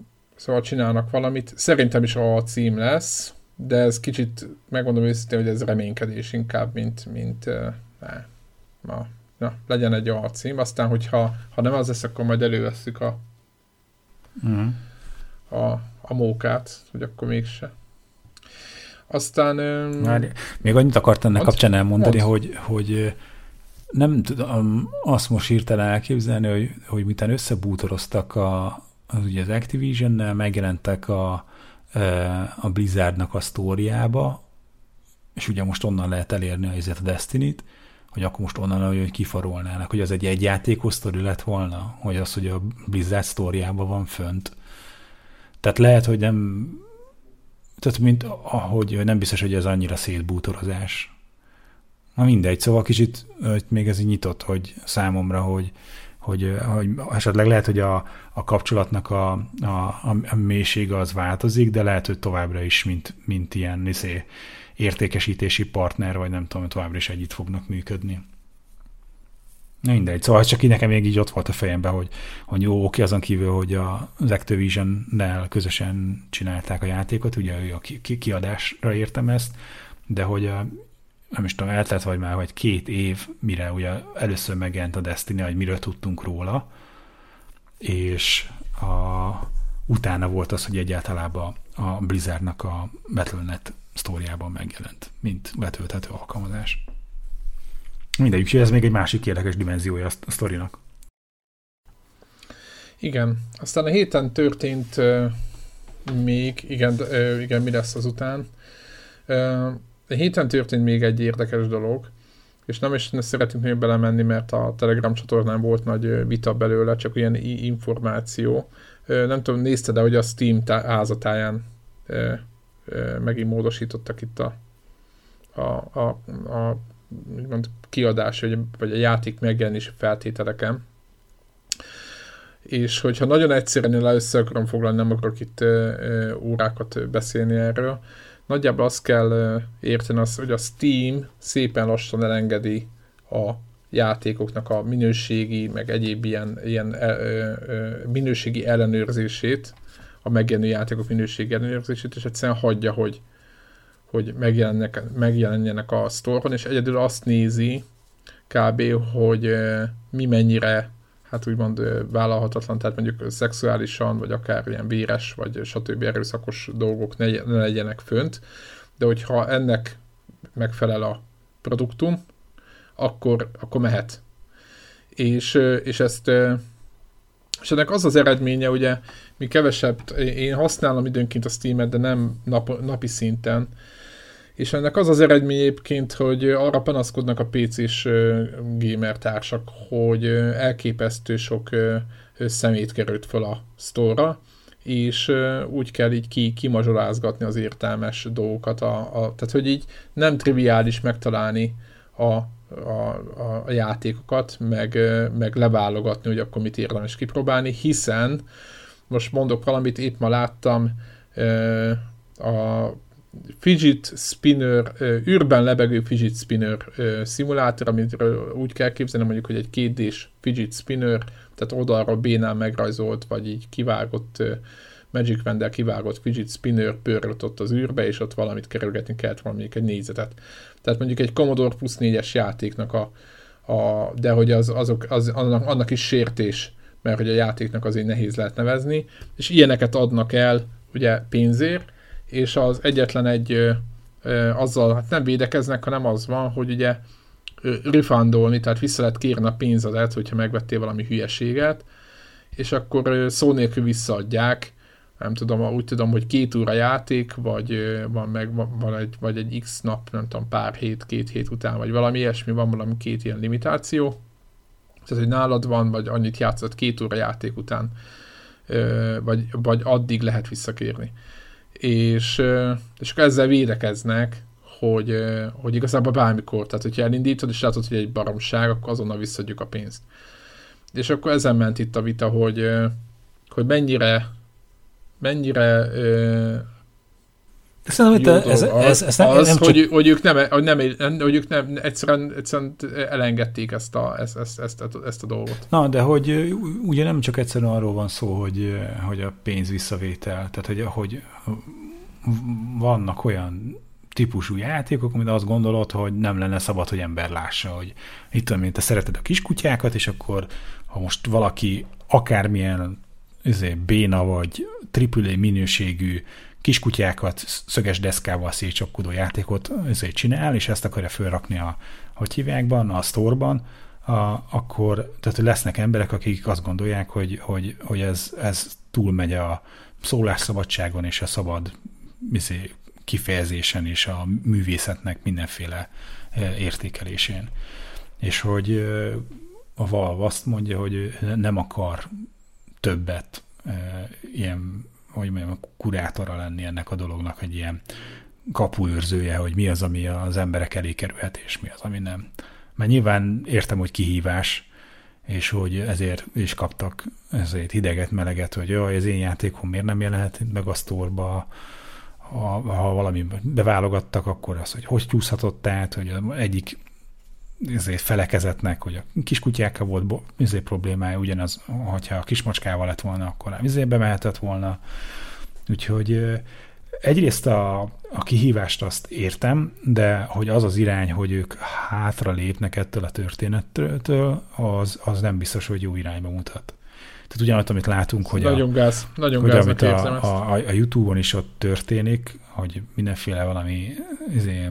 Szóval csinálnak valamit. Szerintem is a cím lesz, de ez kicsit, megmondom őszintén, hogy ez reménykedés inkább, mint, mint ne, na, na, legyen egy a cím. Aztán, hogyha ha nem az lesz, akkor majd előveszük a, uh-huh. a, a mókát, hogy akkor mégse. Aztán... Már, még annyit akartam ennek kapcsán elmondani, hogy, hogy nem tudom azt most hirtelen elképzelni, hogy, hogy miután összebútoroztak a, az ugye az Activision-nel megjelentek a, a Blizzardnak a sztóriába, és ugye most onnan lehet elérni a, a Destiny-t, hogy akkor most onnan, hogy kifarolnának, hogy az egy egyjátékos sztori lett volna, hogy az, hogy a Blizzard sztóriában van fönt. Tehát lehet, hogy nem tehát mint ahogy nem biztos, hogy ez annyira szétbútorozás. Na mindegy, szóval kicsit még ez így nyitott, hogy számomra, hogy, hogy, hogy esetleg lehet, hogy a, a kapcsolatnak a, a, a mélysége az változik, de lehet, hogy továbbra is, mint, mint ilyen niszé, értékesítési partner, vagy nem tudom, továbbra is együtt fognak működni. Mindegy, szóval csak így nekem még így ott volt a fejemben, hogy, hogy jó, oké, azon kívül, hogy a, az Activision-nel közösen csinálták a játékot, ugye ő a ki, kiadásra értem ezt, de hogy a, nem is tudom, eltelt vagy már vagy két év, mire ugye először megjelent a Destiny, hogy miről tudtunk róla, és a, utána volt az, hogy egyáltalában a Blizzardnak a Battle.net sztóriában megjelent, mint betölthető alkalmazás. Mindegyik, ez még egy másik érdekes dimenziója a sztorinak. Igen. Aztán a héten történt uh, még, igen, uh, igen, mi lesz azután. Uh, a héten történt még egy érdekes dolog, és nem is szeretünk még belemenni, mert a Telegram csatornán volt nagy vita belőle, csak ilyen információ. Nem tudom, nézted de hogy a Steam házatáján megint módosítottak itt a, a, a, a mond, kiadás, vagy, vagy a játék megjelenési feltételeken. És hogyha nagyon egyszerűen le össze akarom foglalni, nem akarok itt órákat beszélni erről, nagyjából azt kell érteni, az, hogy a Steam szépen lassan elengedi a játékoknak a minőségi, meg egyéb ilyen, ilyen ö, ö, minőségi ellenőrzését, a megjelenő játékok minőségi ellenőrzését, és egyszerűen hagyja, hogy, hogy megjelennek, megjelenjenek a sztoron, és egyedül azt nézi kb., hogy mi mennyire hát úgymond vállalhatatlan, tehát mondjuk szexuálisan, vagy akár ilyen véres, vagy stb. erőszakos dolgok ne, ne legyenek fönt, de hogyha ennek megfelel a produktum, akkor, akkor mehet. És, és ezt és ennek az az eredménye, ugye mi kevesebb, én használom időnként a Steam-et, de nem nap, napi szinten, és ennek az az eredmény egyébként, hogy arra panaszkodnak a PC-s gamer társak, hogy elképesztő sok szemét került fel a sztorra, és úgy kell így ki, kimazsolázgatni az értelmes dolgokat, a, a, tehát hogy így nem triviális megtalálni a, a, a játékokat, meg, meg leválogatni, hogy akkor mit érdemes kipróbálni, hiszen most mondok valamit, itt ma láttam a fidget spinner, űrben lebegő fidget spinner szimulátor, amit úgy kell képzelni mondjuk, hogy egy kétdés fidget spinner, tehát oldalról bénán megrajzolt, vagy így kivágott Magic Wendel kivágott fidget spinner pörrött ott az űrbe, és ott valamit kerülgetni kellett valamelyik egy négyzetet. Tehát mondjuk egy Commodore plusz 4-es játéknak a, a de hogy az, azok, az, annak, annak is sértés, mert hogy a játéknak azért nehéz lehet nevezni, és ilyeneket adnak el ugye pénzért, és az egyetlen egy ö, ö, azzal, hát nem védekeznek, hanem az van, hogy ugye refundolni, tehát vissza lehet kérni a pénzedet, hogyha megvettél valami hülyeséget, és akkor szó nélkül visszaadják, nem tudom, úgy tudom, hogy két óra játék, vagy van meg van egy, vagy egy x nap, nem tudom, pár hét, két hét után, vagy valami ilyesmi, van valami két ilyen limitáció. Tehát, hogy nálad van, vagy annyit játszott két óra játék után, vagy, vagy addig lehet visszakérni. És, és akkor ezzel védekeznek, hogy, hogy igazából bármikor, tehát hogyha elindítod, és látod, hogy egy baromság, akkor azonnal visszadjuk a pénzt. És akkor ezen ment itt a vita, hogy, hogy mennyire mennyire szerintem ez, ez, ez, ez nem, az, nem csak... hogy, hogy, ők nem, hogy, nem, hogy ők nem egyszerűen, egyszerűen elengedték ezt a, ezt, ezt, ezt, a, ezt a dolgot. Na, de hogy ugye nem csak egyszerűen arról van szó, hogy, hogy a pénz visszavétel, tehát hogy, hogy vannak olyan típusú játékok, amit azt gondolod, hogy nem lenne szabad, hogy ember lássa, hogy itt tudom, te szereted a kiskutyákat, és akkor ha most valaki akármilyen izé, béna vagy AAA minőségű kiskutyákat szöges deszkával szétcsapkodó játékot izé, csinál, és ezt akarja felrakni a, hogy hívják, a sztorban, akkor tehát lesznek emberek, akik azt gondolják, hogy, hogy, hogy ez, ez túlmegy a szólásszabadságon és a szabad izé, kifejezésen és a művészetnek mindenféle értékelésén. És hogy a Valve azt mondja, hogy nem akar többet ilyen, hogy mondjam, kurátora lenni ennek a dolognak, egy ilyen kapuőrzője, hogy mi az, ami az emberek elé kerülhet, és mi az, ami nem. Mert nyilván értem, hogy kihívás, és hogy ezért is kaptak ezért hideget, meleget, hogy jaj, az én játékom miért nem jelenhet meg a sztorba, ha, ha valami beválogattak, akkor az, hogy hogy csúszhatott át, hogy egyik ezért felekezetnek, hogy a kiskutyákkal volt ezért problémája, ugyanaz, hogyha a kismacskával lett volna, akkor nem ezért bemehetett volna. Úgyhogy egyrészt a, a kihívást azt értem, de hogy az az irány, hogy ők hátra lépnek ettől a történettől, az, az nem biztos, hogy jó irányba mutat. Tehát ugyanott, amit látunk, hogy, nagyon a, gáz, nagyon hogy amit a, a, a, a YouTube-on is ott történik, hogy mindenféle valami izé,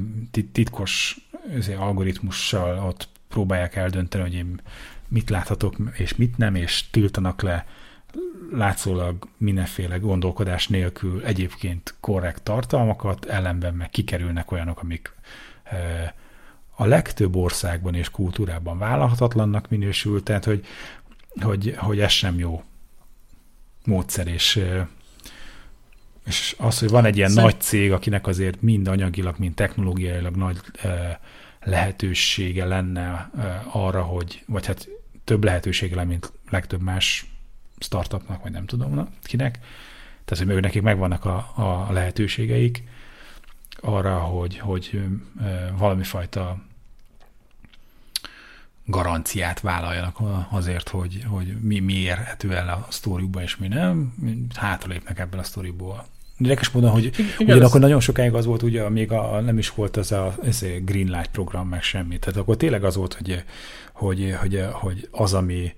titkos izé, algoritmussal ott próbálják eldönteni, hogy én mit láthatok és mit nem, és tiltanak le látszólag mindenféle gondolkodás nélkül egyébként korrekt tartalmakat, ellenben meg kikerülnek olyanok, amik a legtöbb országban és kultúrában vállalhatatlannak minősül, tehát hogy, hogy, hogy ez sem jó módszer, és, és az, hogy van egy ilyen Szerint... nagy cég, akinek azért mind anyagilag, mind technológiailag nagy lehetősége lenne arra, hogy, vagy hát több lehetősége lenne, mint legtöbb más startupnak, vagy nem tudom kinek. Tehát, hogy nekik megvannak a, a lehetőségeik arra, hogy, hogy valami fajta garanciát vállaljanak azért, hogy, hogy mi, mi érhető el a sztoriukba, és mi nem, hátralépnek ebből a sztoriból. Érdekes módon, hogy Igen, ugyanakkor nagyon sokáig az volt, ugye, még a, nem is volt ez a, ez a Green Light program, meg semmi. Tehát akkor tényleg az volt, hogy, hogy, hogy, hogy az, ami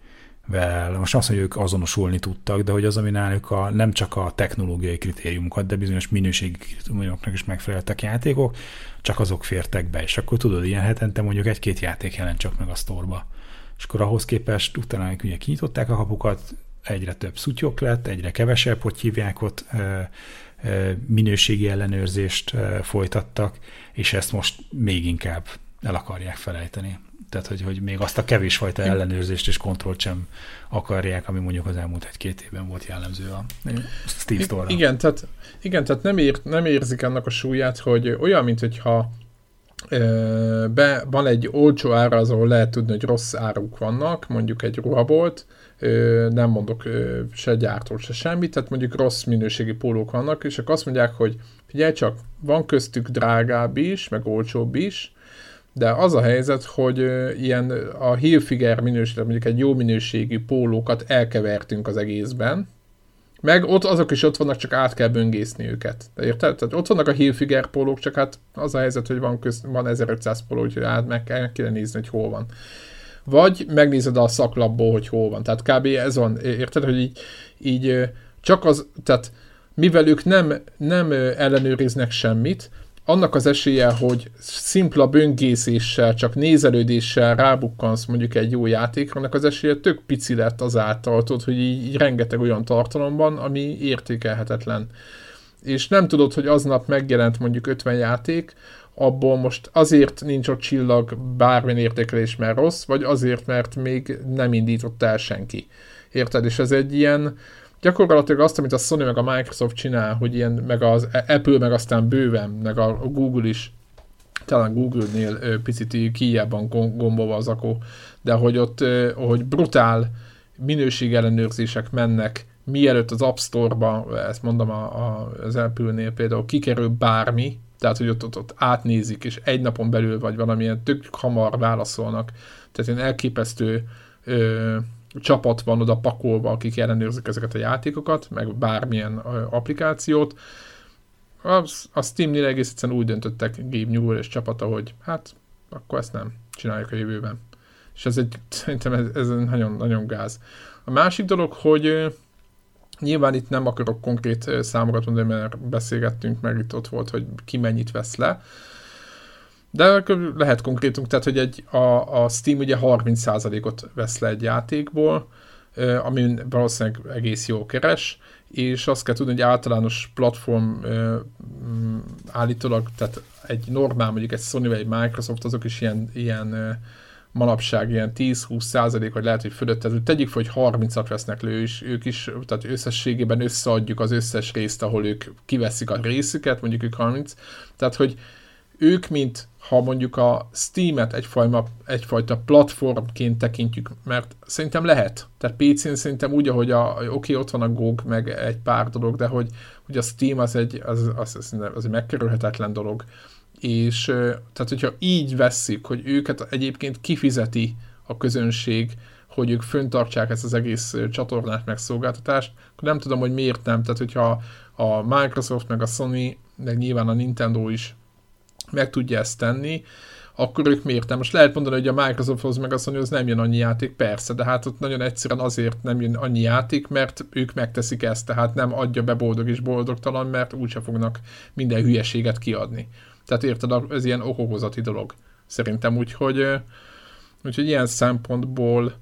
vel, most azt, hogy ők azonosulni tudtak, de hogy az, ami náluk a, nem csak a technológiai kritériumokat, de bizonyos minőségi kritériumoknak is megfeleltek játékok, csak azok fértek be, és akkor tudod, ilyen hetente mondjuk egy-két játék jelent csak meg a sztorba. És akkor ahhoz képest utána ugye kinyitották a kapukat, egyre több szutyok lett, egyre kevesebb, hogy hívják ott, minőségi ellenőrzést folytattak, és ezt most még inkább el akarják felejteni. Tehát, hogy, hogy még azt a kevés fajta ellenőrzést és kontrollt sem akarják, ami mondjuk az elmúlt egy-két évben volt jellemző a Steve store Igen, tehát, igen, tehát nem, ér, nem érzik annak a súlyát, hogy olyan, mint hogyha be, van egy olcsó ára, azon lehet tudni, hogy rossz áruk vannak, mondjuk egy ruhabolt, nem mondok se gyártó, se semmit, tehát mondjuk rossz minőségi pólók vannak, és akkor azt mondják, hogy figyelj csak, van köztük drágább is, meg olcsóbb is, de az a helyzet, hogy ilyen a Hilfiger minőség, mondjuk egy jó minőségű pólókat elkevertünk az egészben, Meg ott azok is ott vannak, csak át kell böngészni őket. Érted? Tehát ott vannak a Hilfiger pólók, csak hát az a helyzet, hogy van, köz, van 1500 póló, úgyhogy át meg kell, kell nézni, hogy hol van. Vagy megnézed a szaklapból, hogy hol van. Tehát kb. ez van, érted, hogy így, így csak az, tehát mivel ők nem, nem ellenőriznek semmit, annak az esélye, hogy szimpla böngészéssel, csak nézelődéssel rábukkansz mondjuk egy jó játékra, annak az esélye tök pici lett azáltal, tudod, hogy így, így rengeteg olyan tartalomban, ami értékelhetetlen. És nem tudod, hogy aznap megjelent mondjuk 50 játék, abból most azért nincs ott csillag bármilyen értékelés, mert rossz, vagy azért, mert még nem indított el senki. Érted? És ez egy ilyen, gyakorlatilag azt, amit a Sony meg a Microsoft csinál, hogy ilyen, meg az Apple, meg aztán bőven, meg a Google is, talán Google-nél picit kijában gombolva az akó, de hogy ott, hogy brutál minőségellenőrzések mennek, mielőtt az App Store-ba, ezt mondom a, a, az Apple-nél például, kikerül bármi, tehát hogy ott, ott, ott átnézik, és egy napon belül vagy valamilyen tök hamar válaszolnak. Tehát én elképesztő ö, csapat van oda pakolva, akik ellenőrzik ezeket a játékokat, meg bármilyen applikációt. A, Steam-nél egész egyszerűen úgy döntöttek Gabe Newell és csapata, hogy hát akkor ezt nem csináljuk a jövőben. És ez egy, [laughs] szerintem ez, ez nagyon, nagyon gáz. A másik dolog, hogy nyilván itt nem akarok konkrét számokat mondani, mert beszélgettünk, meg itt ott volt, hogy ki mennyit vesz le, de lehet konkrétunk, tehát hogy egy, a, a Steam ugye 30%-ot vesz le egy játékból, ami valószínűleg egész jó keres, és azt kell tudni, hogy általános platform mm, állítólag, tehát egy normál, mondjuk egy Sony vagy egy Microsoft, azok is ilyen, ilyen manapság ilyen 10-20 százalék, vagy lehet, hogy fölött, tehát tegyük fel, hogy 30-at vesznek le, és ők is, tehát összességében összeadjuk az összes részt, ahol ők kiveszik a részüket, mondjuk ők 30, tehát hogy ők, mint ha mondjuk a Steam-et egyfajta, egyfajta platformként tekintjük, mert szerintem lehet. Tehát PC-n szerintem úgy, ahogy a, oké, okay, ott van a GOG, meg egy pár dolog, de hogy, hogy a Steam az egy, az, az, az, az egy megkerülhetetlen dolog. És tehát, hogyha így vesszük, hogy őket egyébként kifizeti a közönség, hogy ők föntartsák ezt az egész csatornát, meg szolgáltatást, akkor nem tudom, hogy miért nem. Tehát, hogyha a Microsoft, meg a Sony, meg nyilván a Nintendo is meg tudja ezt tenni, akkor ők miért nem? Most lehet mondani, hogy a Microsofthoz meg azt mondja, hogy az nem jön annyi játék, persze, de hát ott nagyon egyszerűen azért nem jön annyi játék, mert ők megteszik ezt, tehát nem adja be boldog és boldogtalan, mert úgyse fognak minden hülyeséget kiadni. Tehát érted, ez ilyen okokozati dolog. Szerintem úgyhogy, úgyhogy ilyen szempontból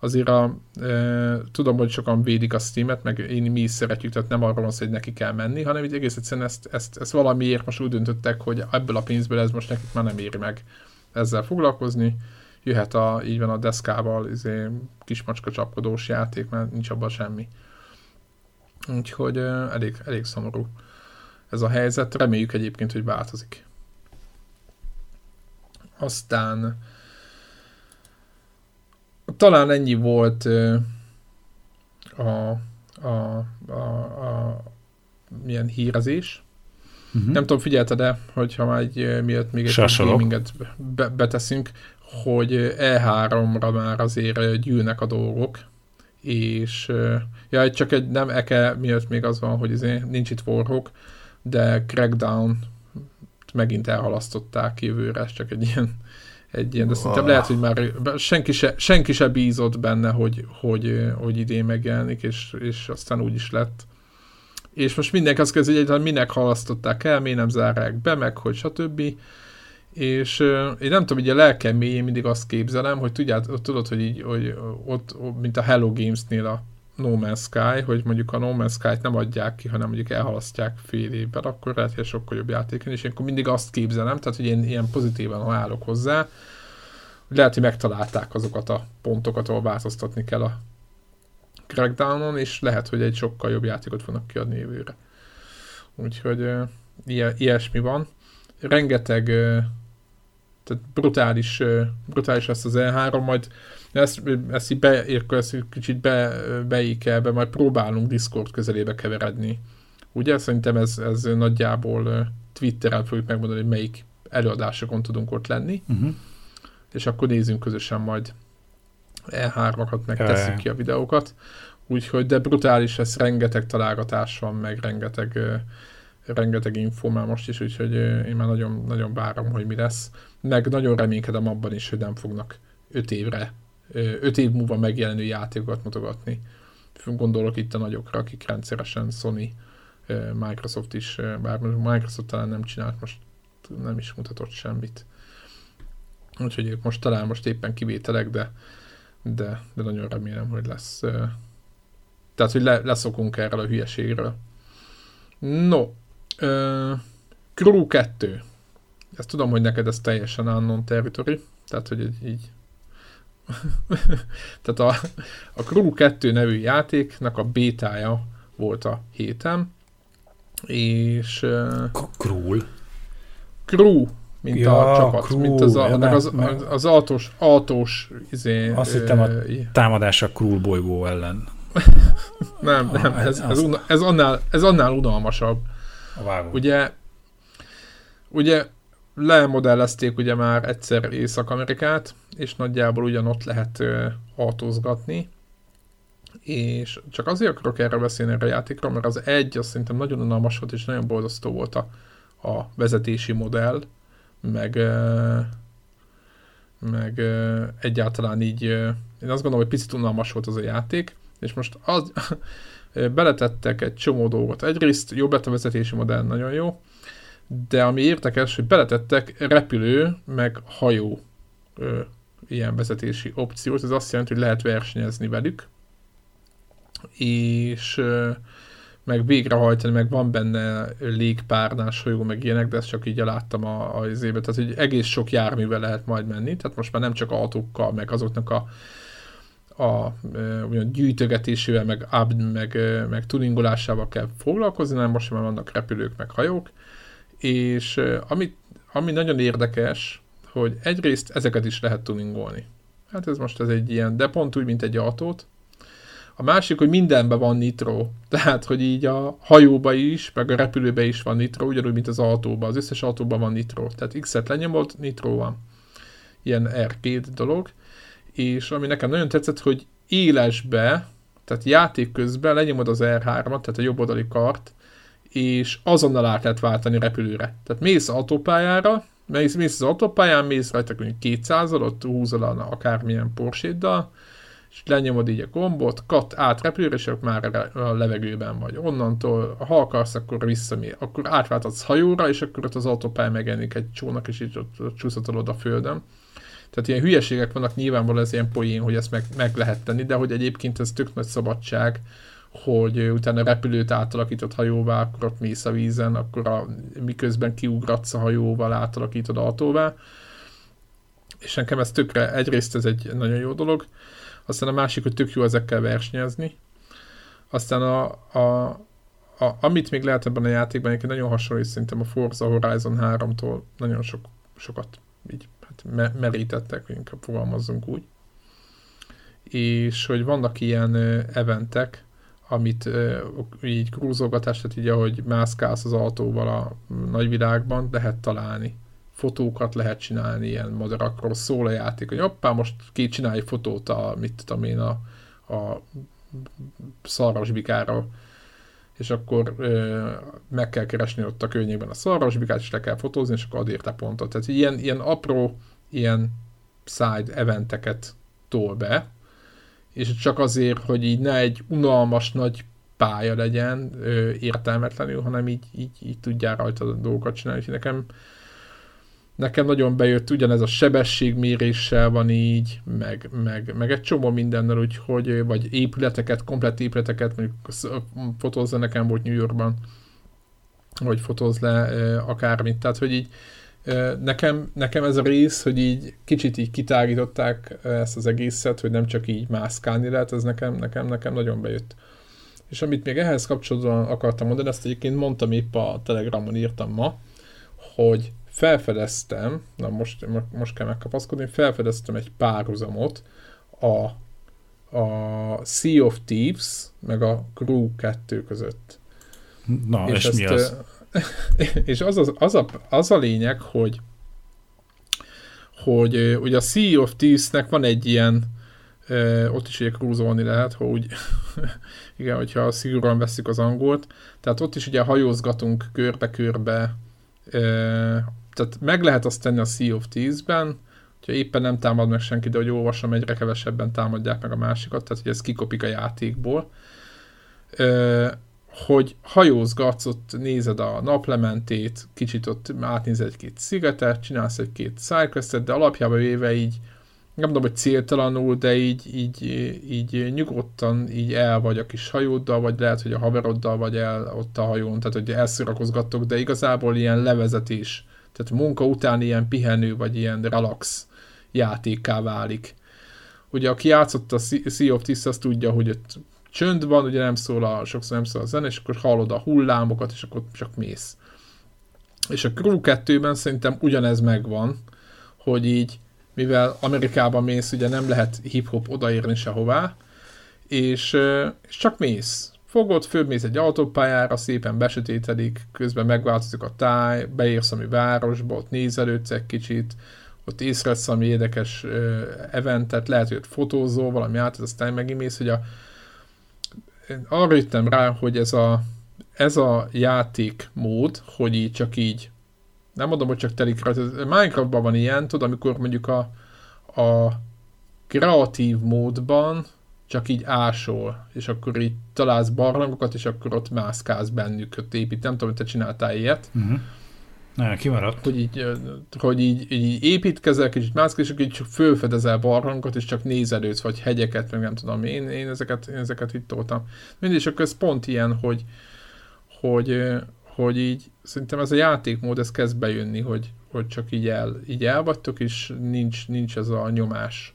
azért a, e, tudom, hogy sokan védik a Steam-et, meg én mi is szeretjük, tehát nem arról van hogy neki kell menni, hanem így egész egyszerűen ezt, ezt, ezt valamiért most úgy döntöttek, hogy ebből a pénzből ez most nekik már nem éri meg ezzel foglalkozni. Jöhet a, így van a deszkával, izé, kismacska csapkodós játék, mert nincs abban semmi. Úgyhogy e, elég, elég szomorú ez a helyzet. Reméljük egyébként, hogy változik. Aztán talán ennyi volt a, a, a, a milyen hírezés. Uh-huh. Nem tudom, figyelted-e, hogyha már egy, miatt még egy gaminget be, beteszünk, hogy E3-ra már azért gyűlnek a dolgok, és ja, csak egy nem eke miatt még az van, hogy azért nincs itt Warhawk, de Crackdown megint elhalasztották jövőre, ez csak egy ilyen egy ilyen, de szerintem lehet, hogy már senki se, senki se bízott benne, hogy, hogy, hogy idén megjelenik, és, és aztán úgy is lett. És most mindenki azt kezdi, hogy minek halasztották el, miért nem zárják be, meg hogy stb. És én nem tudom, hogy a lelkem mélyén mindig azt képzelem, hogy tudját, tudod, hogy így, hogy ott, mint a Hello Games-nél a No Man's Sky, hogy mondjuk a No Man's Sky-t nem adják ki, hanem mondjuk elhalasztják fél évben, akkor lehet, hogy sokkal jobb játék és én akkor mindig azt képzelem, tehát hogy én ilyen pozitívan állok hozzá, hogy lehet, hogy megtalálták azokat a pontokat, ahol változtatni kell a Crackdownon, és lehet, hogy egy sokkal jobb játékot fognak kiadni jövőre. Úgyhogy ilyesmi van. Rengeteg tehát brutális, brutális lesz az E3, majd ezt, ezt így beérkő, ezt kicsit be, beékelve, majd próbálunk Discord közelébe keveredni. Ugye? Szerintem ez, ez nagyjából Twitteren fogjuk megmondani, hogy melyik előadásokon tudunk ott lenni. Uh-huh. És akkor nézzünk közösen majd E3-akat, meg tesszük ki a videókat. úgyhogy de brutális lesz, rengeteg találgatás van, meg rengeteg, rengeteg info már most is, úgyhogy én már nagyon, nagyon várom, hogy mi lesz. Meg nagyon reménykedem abban is, hogy nem fognak 5 évre, 5 év múlva megjelenő játékokat mutogatni. Gondolok itt a nagyokra, akik rendszeresen Sony, Microsoft is, bár Microsoft talán nem csinált most nem is mutatott semmit. Úgyhogy ők most talán most éppen kivételek, de, de, de nagyon remélem, hogy lesz. Tehát, hogy le, leszokunk erről a hülyeségről. No, uh, Crew 2. Ezt tudom, hogy neked ez teljesen unknown territory, tehát, hogy így [laughs] tehát a, a Crew 2 nevű játéknak a bétája volt a héten, és... Cruel? crew, mint ja, a csapat, crew, mint az, a, ja, az, az, az autós, autós izé, Azt hittem a támadás a Cruel bolygó ellen. [laughs] nem, nem, ez, ez, ez, ez, annál, ez annál unalmasabb. Vágom. Ugye, ugye lemodellezték ugye már egyszer Észak-Amerikát, és nagyjából ugyanott lehet uh, autózgatni, és csak azért akarok erre beszélni erre a játékról, mert az egy, azt szerintem nagyon unalmas volt, és nagyon borzasztó volt a, a vezetési modell, meg, meg egyáltalán így, én azt gondolom, hogy picit unalmas volt az a játék, és most az, beletettek egy csomó dolgot. Egyrészt jobb lett a vezetési modell, nagyon jó, de ami érdekes, hogy beletettek repülő, meg hajó ö, ilyen vezetési opciót, ez azt jelenti, hogy lehet versenyezni velük, és ö, meg végrehajtani, meg van benne légpárnás hajó, meg ilyenek, de ezt csak így láttam a, a izébe, tehát hogy egész sok járművel lehet majd menni, tehát most már nem csak autókkal, meg azoknak a a olyan gyűjtögetésével, meg, meg, meg tuningolásával kell foglalkozni, hanem most már vannak repülők, meg hajók, és ami, ami nagyon érdekes, hogy egyrészt ezeket is lehet tuningolni. Hát ez most ez egy ilyen, de pont úgy, mint egy autót, a másik, hogy mindenben van nitro. [laughs] Tehát, hogy így a hajóba is, meg a repülőbe is van nitro, ugyanúgy, mint az autóban. Az összes autóban van nitro. Tehát X-et lenyomott, nitro van. Ilyen R2 dolog. És ami nekem nagyon tetszett, hogy élesbe, tehát játék közben lenyomod az R3-at, tehát a jobb oldali kart, és azonnal át lehet váltani repülőre. Tehát mész autópályára, mész, mész az autópályán, mész rajta mondjuk 200 ott húzol akármilyen Porsche-dal, és lenyomod így a gombot, kat át repülőre, és akkor már a levegőben vagy. Onnantól, ha akarsz, akkor visszamér. Akkor átváltatsz hajóra, és akkor ott az autópálya megjelenik egy csónak, és így ott, ott csúszhatolod a földön. Tehát ilyen hülyeségek vannak, nyilvánvalóan ez ilyen poén, hogy ezt meg, meg lehet tenni, de hogy egyébként ez tök nagy szabadság, hogy utána repülőt átalakított hajóvá, akkor ott mész a vízen, akkor a, miközben kiugratsz a hajóval, átalakítod autóvá. És nekem ez tökre, egyrészt ez egy nagyon jó dolog, aztán a másik, hogy tök jó ezekkel versenyezni. Aztán a, a, a, amit még lehet ebben a játékban, egyébként nagyon hasonlít szerintem a Forza Horizon 3-tól nagyon sok, sokat így hát me, merítettek, hogy inkább fogalmazzunk úgy. És hogy vannak ilyen eventek, amit így krúzolgatás, tehát így ahogy mászkálsz az autóval a nagyvilágban, lehet találni. Fotókat lehet csinálni, ilyen madarakról szól a játék, hogy hoppá, most ki csinálj fotót a, mit tudom én, a, a szarvasbikáról, és akkor ö, meg kell keresni ott a környékben a szarvasbikát, és le kell fotózni, és akkor ad érte pontot. Tehát ilyen, ilyen apró, ilyen side eventeket tol be, és csak azért, hogy így ne egy unalmas nagy pálya legyen ö, értelmetlenül, hanem így, így, így tudjál rajta a dolgokat csinálni. És nekem nekem nagyon bejött, ugyanez a sebességméréssel van így, meg, meg, meg egy csomó mindennel, úgyhogy, vagy épületeket, komplett épületeket, mondjuk fotózza nekem volt New Yorkban, vagy fotóz le akármit, tehát hogy így nekem, nekem ez a rész, hogy így kicsit így kitágították ezt az egészet, hogy nem csak így mászkálni lehet, ez nekem, nekem, nekem nagyon bejött. És amit még ehhez kapcsolatban akartam mondani, ezt egyébként mondtam épp a Telegramon írtam ma, hogy felfedeztem, na most, most kell megkapaszkodni, felfedeztem egy párhuzamot a, a Sea of Thieves meg a Crew 2 között. Na, és, és ezt, mi az? [laughs] És az, az, az, a, az a lényeg, hogy hogy ugye a Sea of Thieves-nek van egy ilyen ott is ugye krúzolni lehet, ha úgy, [laughs] igen, hogyha szigorúan veszük az angolt. Tehát ott is ugye hajózgatunk körbe-körbe, tehát meg lehet azt tenni a Sea of Thieves-ben, hogyha éppen nem támad meg senki, de hogy olvasom, egyre kevesebben támadják meg a másikat, tehát hogy ez kikopik a játékból. Hogy hajózgatsz, ott nézed a naplementét, kicsit ott átnézed egy-két szigetet, csinálsz egy-két sidequestet, de alapjában véve így nem tudom, hogy céltalanul, de így, így, így nyugodtan így el vagy a kis hajóddal, vagy lehet, hogy a haveroddal vagy el ott a hajón, tehát hogy elszirakozgattok, de igazából ilyen levezetés, tehát munka után ilyen pihenő, vagy ilyen relax játékká válik. Ugye aki játszott a Sea of Thieves, az tudja, hogy ott csönd van, ugye nem szól a, sokszor nem szól a zene, és akkor hallod a hullámokat, és akkor csak mész. És a Crew 2-ben szerintem ugyanez megvan, hogy így mivel Amerikában mész, ugye nem lehet hip-hop odaérni sehová, és, és csak mész. Fogod, fölmész egy autópályára, szépen besötétedik, közben megváltozik a táj, beérsz ami városba, ott nézelődsz egy kicsit, ott észrevesz valami érdekes eventet, lehet, hogy ott fotózó, valami át, aztán megint mész, hogy a, arra jöttem rá, hogy ez a, ez a játékmód, hogy így csak így nem mondom, hogy csak telik rajta. Minecraftban van ilyen, tudod, amikor mondjuk a, a kreatív módban csak így ásol, és akkor így találsz barlangokat, és akkor ott mászkálsz bennük, ott épít. Nem tudom, hogy te csináltál ilyet. Uh-huh. Nem, kimaradt. Hogy így, hogy így, így építkezel, kicsit mászkál, és így csak fölfedezel barlangokat, és csak nézelődsz, vagy hegyeket, meg nem tudom, én, én ezeket, én ezeket itt toltam. Mindig, és akkor ez pont ilyen, hogy, hogy, hogy így szerintem ez a játékmód, ez kezd bejönni, hogy, hogy csak így, el, így el vagytok, és nincs, nincs ez a nyomás,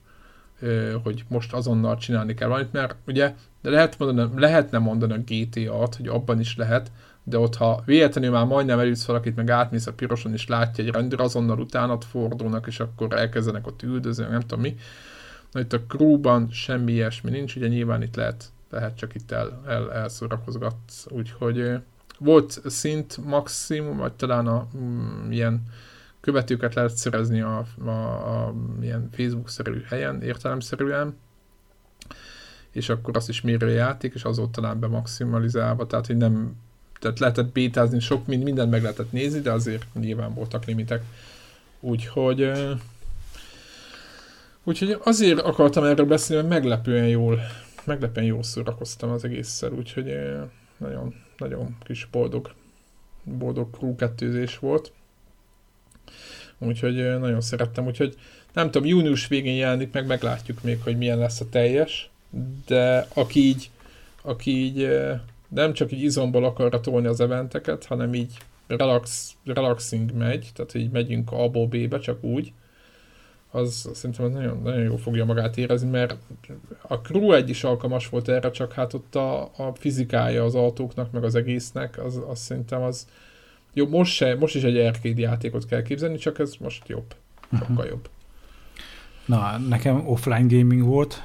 hogy most azonnal csinálni kell valamit, mert ugye de lehet mondani, lehetne mondani a GTA-t, hogy abban is lehet, de ott ha véletlenül már majdnem elütsz valakit, meg átmész a piroson, és látja egy rendőr, azonnal utánat fordulnak, és akkor elkezdenek ott üldözni, nem tudom mi. Na itt a crewban semmi ilyesmi nincs, ugye nyilván itt lehet, lehet csak itt el, el, elszórakozgatsz, úgyhogy volt szint maximum, vagy talán a mm, ilyen követőket lehet szerezni a, a, a ilyen Facebook-szerű helyen, értelemszerűen, és akkor azt is mérő játék, és az ott talán be maximalizálva, tehát hogy nem, tehát lehetett bétázni, sok mind, mindent meg lehetett nézni, de azért nyilván voltak limitek. Úgyhogy úgyhogy azért akartam erről beszélni, mert meglepően jól, meglepően jól szórakoztam az egésszel, úgyhogy nagyon nagyon kis boldog, boldog crew kettőzés volt. Úgyhogy nagyon szerettem, úgyhogy nem tudom, június végén jelenik meg, meglátjuk még, hogy milyen lesz a teljes, de aki így, aki így nem csak így izomból akarra tolni az eventeket, hanem így relax, relaxing megy, tehát így megyünk A-ból B-be, csak úgy, az szerintem az nagyon, nagyon jól fogja magát érezni, mert a Crew egy is alkalmas volt erre, csak hát ott a, a fizikája az autóknak, meg az egésznek, az, az szerintem az jó, most, se, most is egy arcade játékot kell képzelni, csak ez most jobb. Sokkal uh-huh. jobb. Na, nekem offline gaming volt.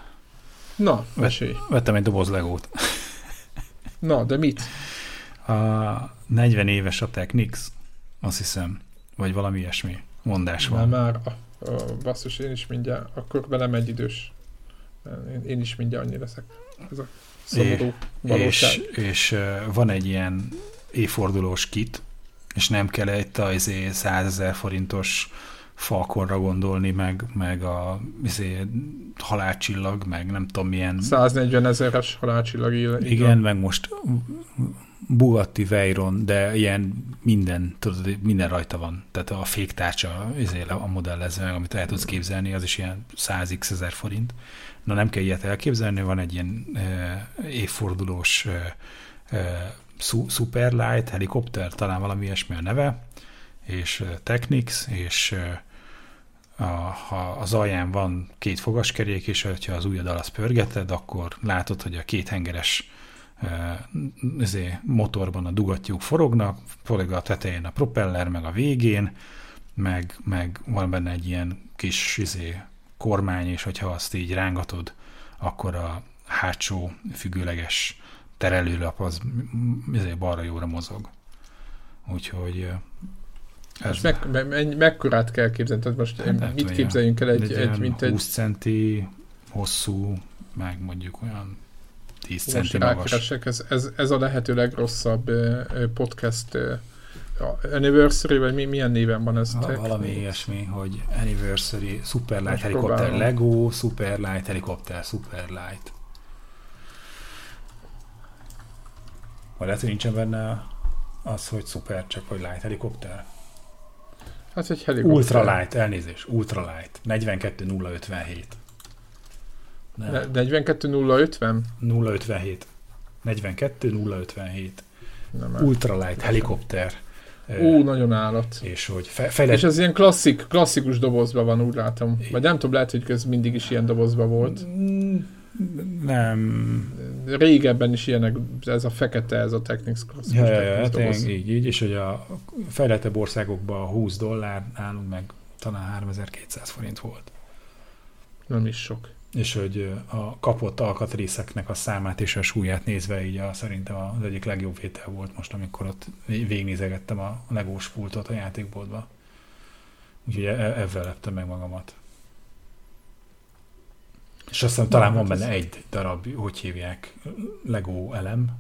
Na, mesélj. Vettem egy doboz legót. Na, de mit? A 40 éves a Technics, azt hiszem, vagy valami ilyesmi mondás van. már, basszus, én is mindjárt, akkor velem egy idős. Én, én is mindjárt annyi leszek. Ez a szomorú valóság. És, és van egy ilyen évfordulós kit, és nem kell egy tajzé 100 ezer forintos falkorra gondolni, meg, meg a izé, halálcsillag, meg nem tudom milyen... 140 ezeres halálcsillag. Igen, meg most Bugatti Veyron, de ilyen minden, tudod, minden rajta van. Tehát a féktárcsa izé, a modellező, amit el tudsz képzelni, az is ilyen 100x ezer forint. Na nem kell ilyet elképzelni, van egy ilyen e, évfordulós e, e, Superlight helikopter, talán valami ilyesmi a neve, és Technics, és ha az alján van két fogaskerék, és ha az ujjad alatt pörgeted, akkor látod, hogy a két hengeres ezért motorban a dugattyúk forognak, forog a tetején a propeller, meg a végén, meg, meg van benne egy ilyen kis izé, kormány, és hogyha azt így rángatod, akkor a hátsó függőleges terelőlap az izé, balra-jóra mozog. Úgyhogy ez... És meg, meg, mekkorát kell képzelni? Tehát most hát, mit képzeljünk el egy, egy, egy mint egy... 20 centi hosszú, meg mondjuk olyan 10 centi magas. Ez, ez, ez a lehető legrosszabb podcast Anniversary, vagy mi, milyen néven van ez? Ha, valami ilyesmi, hogy Anniversary, Superlight Helikopter Lego, Superlight Helikopter, Superlight. Vagy lehet, hogy nincsen benne az, hogy szuper, csak hogy light helikopter? Hát egy helikopter. Ultralight, elnézés, ultralight. 42057. 42050? 057. 42057. Ultralight helikopter. Ú, nagyon állat. És hogy fejlett... És ez ilyen klasszik, klasszikus dobozban van, úgy látom. Vagy nem tudom, lehet, hogy ez mindig is ilyen dobozban volt. Nem. Régebben is ilyenek, ez a fekete, ez a Technics Classic. Ja, ja, ja, így, így, és hogy a fejlettebb országokban 20 dollár, nálunk meg talán 3200 forint volt. Nem is sok. És hogy a kapott alkatrészeknek a számát és a súlyát nézve így a, szerintem az egyik legjobb vétel volt most, amikor ott végignézegettem a legós pultot a játékboltba. Úgyhogy e- ezzel leptem meg magamat. És azt hiszem talán van benne egy darab, hogy hívják, Lego elem,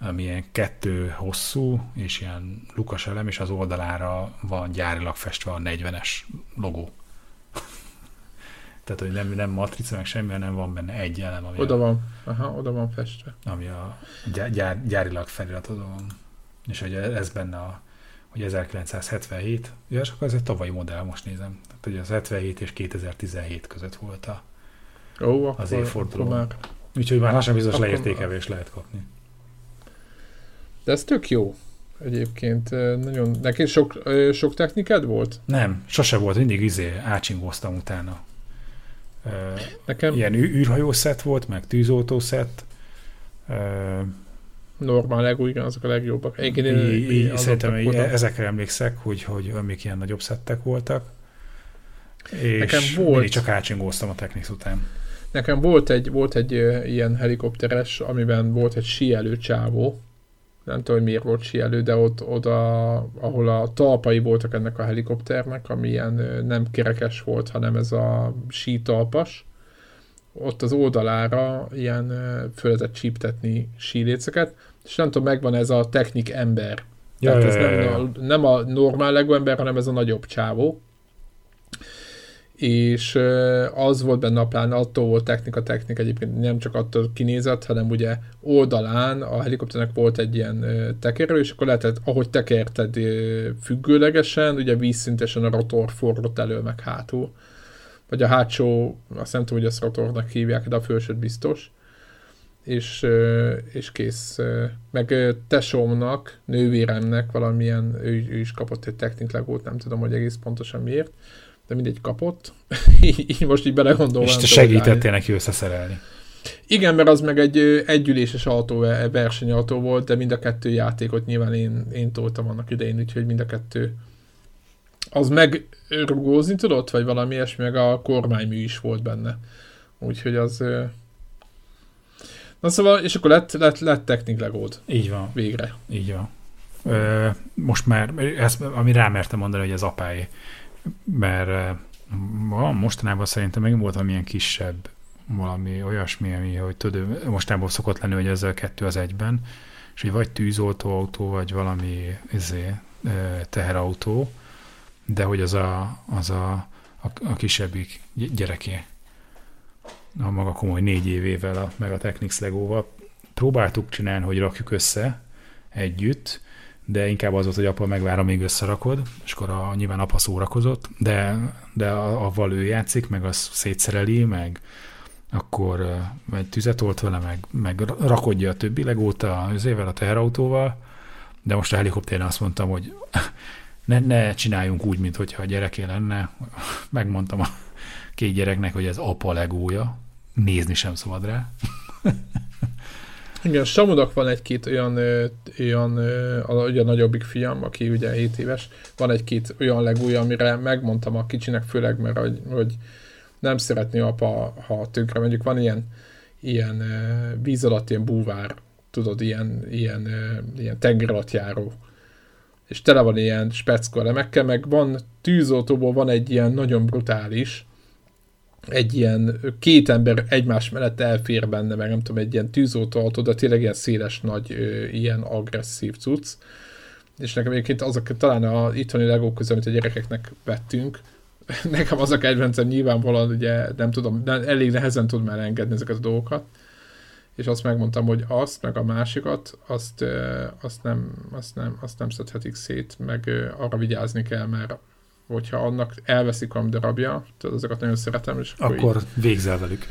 ami ilyen kettő hosszú, és ilyen lukas elem, és az oldalára van gyárilag festve a 40-es logó. Tehát, hogy nem, nem matrica, meg semmi, hanem van benne egy elem. Ami oda a, van, aha, oda van festve. Ami a gyár, gyárilag feliratodon van. És hogy ez benne a hogy 1977, ja, és akkor ez egy tavalyi modell, most nézem. Tehát, hogy az 77 és 2017 között volt a, Ó, az évforduló. Úgyhogy már lassan biztos akkor... leértékelés lehet kapni. De ez tök jó. Egyébként nagyon... Neki sok, sok technikád volt? Nem, sose volt, mindig izé ácsingoztam utána. Nekem... Ilyen űrhajó szett volt, meg tűzoltó szett. Normál Lego, igen, azok a legjobbak. Én, én, én, én szerintem ezekre emlékszek, hogy, hogy még ilyen nagyobb szettek voltak. És Nekem volt... csak ácsingóztam a Technics után. Nekem volt egy, volt egy ilyen helikopteres, amiben volt egy síelő csávó, nem tudom, hogy miért volt síelő, de ott oda, ahol a talpai voltak ennek a helikopternek, ami ilyen nem kerekes volt, hanem ez a sítalpas, ott az oldalára ilyen föl lehetett csíptetni síléceket, és nem tudom, megvan ez a technik ember. Ja, Tehát ez nem, a, nem a normál Lego ember, hanem ez a nagyobb csávó és az volt benne a plán, attól volt technika, technika egyébként nem csak attól kinézett, hanem ugye oldalán a helikopternek volt egy ilyen tekerő, és akkor lehetett, ahogy tekerted függőlegesen, ugye vízszintesen a rotor forgott elő meg hátul. Vagy a hátsó, azt nem tudom, hogy ezt rotornak hívják, de a felsőt biztos. És, és kész. Meg tesómnak, nővéremnek valamilyen, ő, ő is kapott egy techniklegót, nem tudom, hogy egész pontosan miért de mindegy kapott. [laughs] így most így belegondolva. És te segítettél neki összeszerelni. Igen, mert az meg egy együléses autó, e, versenyautó volt, de mind a kettő játékot nyilván én, én toltam annak idején, úgyhogy mind a kettő az meg rugózni tudott, vagy valami ilyesmi, meg a kormánymű is volt benne. Úgyhogy az... Na szóval, és akkor lett, lett, lett Technic Legód. Így van. Végre. Így van. Ö, most már, ezt, ami rámertem mondani, hogy az apáé mert mostanában szerintem még volt valamilyen kisebb valami olyasmi, ami, hogy tudod, mostában szokott lenni, hogy ezzel kettő az egyben, és hogy vagy tűzoltóautó, vagy valami izé, teherautó, de hogy az a, az a, a, a kisebbik gyereké, a maga komoly négy évével, a, meg a Technics Legóval próbáltuk csinálni, hogy rakjuk össze együtt, de inkább az volt, hogy apa megvára, még összerakod, és akkor a, nyilván apa szórakozott, de, de avval ő játszik, meg az szétszereli, meg akkor egy tüzet olt vele, meg, meg rakodja a többi legót az évvel a teherautóval, de most a helikoptéren azt mondtam, hogy [laughs] ne, ne csináljunk úgy, mintha a gyereké lenne. [laughs] Megmondtam a két gyereknek, hogy ez apa legója, nézni sem szabad rá. [laughs] Igen, Samudak van egy-két olyan, olyan ugye a nagyobbik fiam, aki ugye 7 éves, van egy-két olyan legúja, amire megmondtam a kicsinek, főleg, mert hogy, hogy nem szeretné apa, ha tönkre mondjuk van ilyen, ilyen víz alatt ilyen búvár, tudod, ilyen, ilyen, ilyen tenger alatt járó, és tele van ilyen speckó elemekkel, meg van tűzoltóból van egy ilyen nagyon brutális, egy ilyen két ember egymás mellett elfér benne, meg nem tudom, egy ilyen tűzoltóautó, de tényleg ilyen széles, nagy, ilyen agresszív cucc. És nekem egyébként azok talán a itthoni legók közül, amit a gyerekeknek vettünk, [laughs] nekem az a kedvencem nyilvánvalóan, ugye nem tudom, de elég nehezen tudom elengedni ezeket a dolgokat, és azt megmondtam, hogy azt, meg a másikat, azt, azt, nem, azt, nem, azt nem szedhetik szét, meg arra vigyázni kell, mert hogyha annak elveszik a darabja, tehát azokat nagyon szeretem, és akkor, akkor így... végzel velük.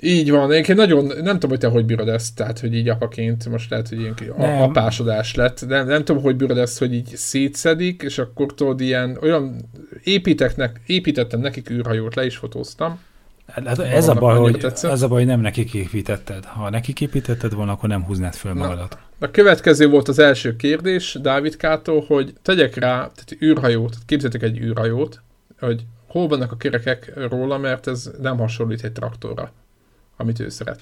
Így van, én nagyon, nem tudom, hogy te hogy bírod ezt, tehát, hogy így apaként, most lehet, hogy ilyen nem. apásodás lett, de nem tudom, hogy bírod ezt, hogy így szétszedik, és akkor tudod, ilyen, olyan építeknek, építettem nekik űrhajót, le is fotóztam, Hát ez a, baj, hogy, ez a baj, hogy nem nekik építetted. Ha nekik építetted volna, akkor nem húznád föl magadat. Na, a következő volt az első kérdés Dávid Kátó, hogy tegyek rá, tehát űrhajót, képzeljétek egy űrhajót, hogy hol vannak a kerekek róla, mert ez nem hasonlít egy traktorra, amit ő szeret.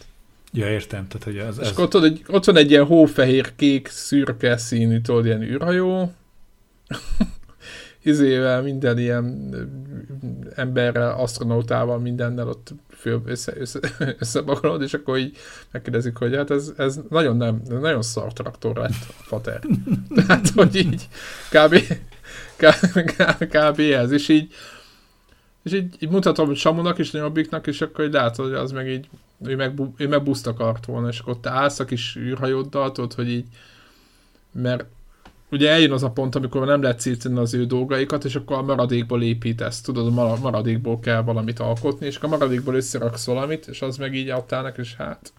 Ja, értem. Tehát, hogy az, És ez... ott, ott, ott van egy ilyen hófehér, kék, szürke színű, tudod, ilyen űrhajó, [laughs] izével, minden ilyen emberrel, astronautával, mindennel ott föl, össze, össze, [laughs] összebakolod, és akkor így megkérdezik, hogy hát ez, ez nagyon nem, nagyon szar traktor lett a fater. [laughs] Tehát, hogy így kb. [laughs] kb, kb ez, és így és így, így mutatom Samunak és Nyobbiknak, és akkor így látod, hogy az meg így, ő meg, ő meg buszt akart volna, és akkor te állsz a kis űrhajóddal, tudod, hogy így, mert ugye eljön az a pont, amikor nem lehet szétszedni az ő dolgaikat, és akkor a maradékból építesz, tudod, a maradékból kell valamit alkotni, és akkor a maradékból összeraksz valamit, és az meg így adtának, és hát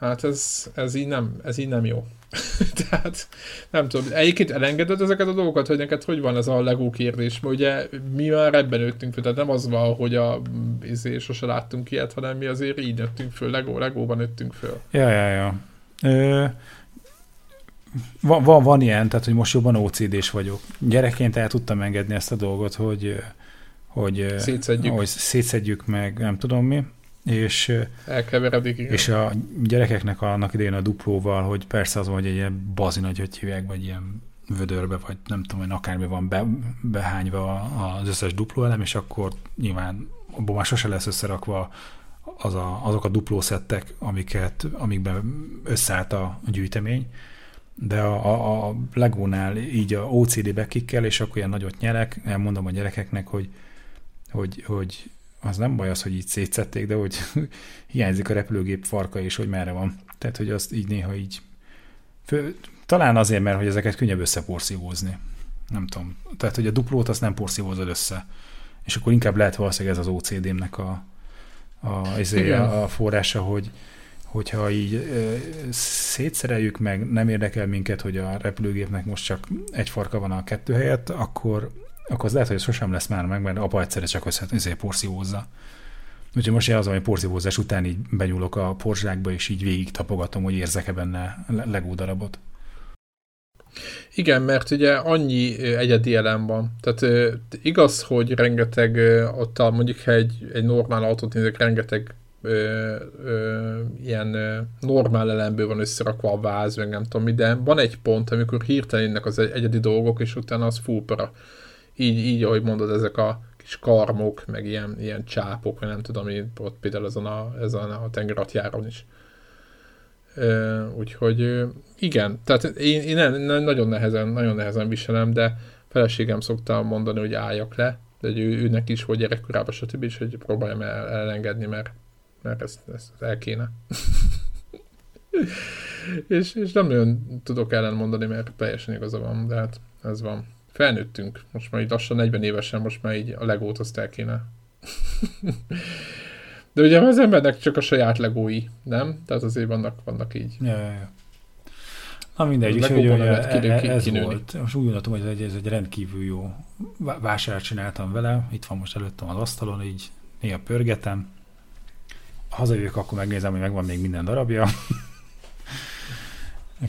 hát ez, ez, így nem, ez így nem jó. [laughs] Tehát nem tudom, egyébként elengeded ezeket a dolgokat, hogy neked hogy van ez a Lego kérdés, mert ugye mi már ebben nőttünk föl, tehát nem az van, hogy a izé, sose láttunk ilyet, hanem mi azért így nőttünk föl, Lego, Legóban nőttünk föl. Ja, ja, ja. Ö, van, van, van ilyen, tehát hogy most jobban OCD-s vagyok. Gyerekként el tudtam engedni ezt a dolgot, hogy, hogy szétszedjük. hogy szétszedjük meg, nem tudom mi, és, Elkeveredik, igen. és a gyerekeknek annak idején a duplóval, hogy persze az van, hogy egy ilyen bazi nagy hívják, vagy ilyen vödörbe, vagy nem tudom, hogy akármi van be, behányva az összes duplóelem, és akkor nyilván abban már sose lesz összerakva az a, azok a duplószettek, amiket, amikben összeállt a gyűjtemény, de a, a, a Legónál így a OCD bekikkel, és akkor ilyen nagyot nyerek, elmondom a gyerekeknek, hogy, hogy, hogy az nem baj az, hogy így szétszették, de hogy [laughs] hiányzik a repülőgép farka, és hogy merre van. Tehát, hogy azt így néha így... Fő, talán azért, mert hogy ezeket könnyebb összeporszívózni. Nem tudom. Tehát, hogy a duplót azt nem porszívózod össze. És akkor inkább lehet valószínűleg ez az OCD-mnek a, a, a, a forrása, hogy, hogyha így ö, szétszereljük meg, nem érdekel minket, hogy a repülőgépnek most csak egy farka van a kettő helyett, akkor, akkor az lehet, hogy sosem lesz már meg, mert apa egyszerre csak össze, ezért porszívózza. Úgyhogy most én az, hogy porszívózás után így benyúlok a porzsákba, és így végig tapogatom, hogy érzek-e benne legó darabot. Igen, mert ugye annyi egyedi elem van. Tehát igaz, hogy rengeteg, ott mondjuk egy, egy normál autót nézek, rengeteg ö, ö, ilyen ö, normál elemből van összerakva a váz, meg nem tudom mi, de van egy pont, amikor hirtelen jönnek az egyedi dolgok, és utána az fúpera. Így, így, ahogy mondod, ezek a kis karmok, meg ilyen, ilyen csápok, vagy nem tudom, én ott például ezen a, ezen a tengeratjáron is. Ö, úgyhogy igen, tehát én, én nagyon nehezen, nagyon nehezen viselem, de feleségem szokta mondani, hogy álljak le, de ő, őnek is, hogy gyerekkorában, stb. is, hogy próbáljam el, elengedni, mert mert ezt, ezt el kéne. [laughs] és, és nem nagyon tudok ellenmondani, mert teljesen igaza van, de hát ez van. Felnőttünk, most már így lassan 40 évesen, most már így a legót azt el kéne. [laughs] de ugye az embernek csak a saját legói, nem? Tehát azért vannak, vannak így. Ja, ja, ja. Na mindegy, és hogy e, e, ez kinőni. volt. Most úgy gondoltam, hogy ez egy rendkívül jó vásárt csináltam vele. Itt van most előttem az asztalon, így néha pörgetem hazajövök, akkor megnézem, hogy megvan még minden darabja. [laughs]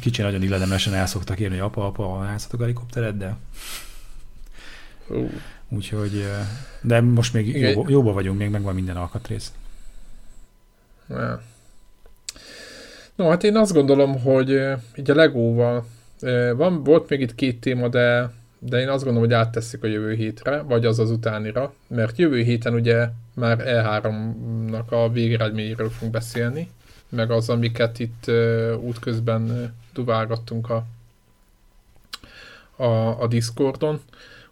Kicsi nagyon illedemesen el szoktak érni, hogy apa, apa, látszatok a helikopteret, de... Uh. Úgyhogy, de most még jóba, jóba vagyunk, még megvan minden alkatrész. Ja. No, hát én azt gondolom, hogy így a Legóval van, volt még itt két téma, de de én azt gondolom, hogy átteszik a jövő hétre, vagy az az utánira, mert jövő héten ugye már E3-nak a végeredményéről fogunk beszélni, meg az, amiket itt uh, útközben uh, duválgattunk a, a, a Discordon.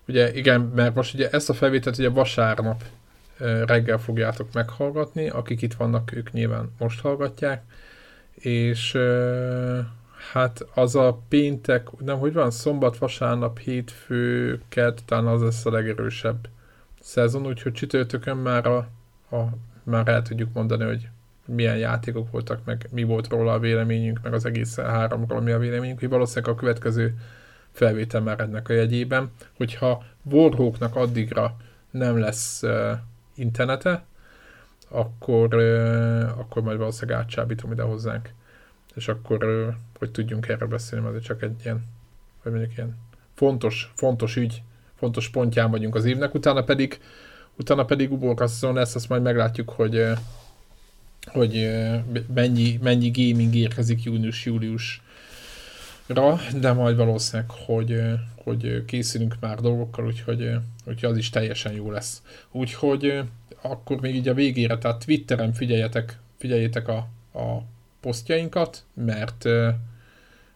Ugye igen, mert most ugye ezt a felvételt ugye vasárnap uh, reggel fogjátok meghallgatni, akik itt vannak, ők nyilván most hallgatják, és uh, Hát az a péntek, nem, hogy van, szombat, vasárnap, hétfő, kett, talán az lesz a legerősebb szezon, úgyhogy csütörtökön már, a, a, már el tudjuk mondani, hogy milyen játékok voltak, meg mi volt róla a véleményünk, meg az egész háromról mi a véleményünk, hogy valószínűleg a következő felvétel már ennek a jegyében, hogyha Warhawknak addigra nem lesz uh, internete, akkor, uh, akkor majd valószínűleg átcsábítom ide hozzánk. És akkor, hogy tudjunk erről beszélni, mert csak egy ilyen, hogy mondjuk ilyen fontos, fontos ügy, fontos pontján vagyunk az évnek, utána pedig utána pedig uborkasszon lesz, azt majd meglátjuk, hogy hogy mennyi, mennyi gaming érkezik június-júliusra, de majd valószínűleg, hogy, hogy készülünk már dolgokkal, úgyhogy, úgyhogy az is teljesen jó lesz. Úgyhogy akkor még így a végére, tehát Twitteren figyeljetek, figyeljétek a, a posztjainkat, mert,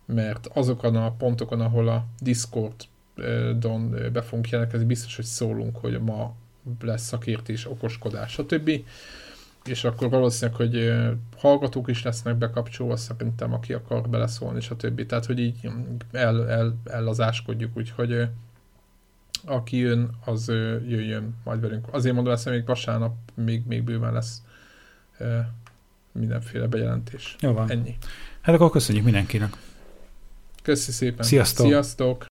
mert azokon a pontokon, ahol a Discord-on be fogunk jelentkezni, biztos, hogy szólunk, hogy ma lesz szakértés, okoskodás, stb. És akkor valószínűleg, hogy hallgatók is lesznek bekapcsolva, szerintem, aki akar beleszólni, stb. Tehát, hogy így el, el, ellazáskodjuk, úgyhogy aki jön, az jöjjön majd velünk. Azért mondom ezt, még vasárnap még, még bőven lesz mindenféle bejelentés. Jó van. Ennyi. Hát akkor köszönjük mindenkinek. Köszi szépen. Sziasztok. Sziasztok.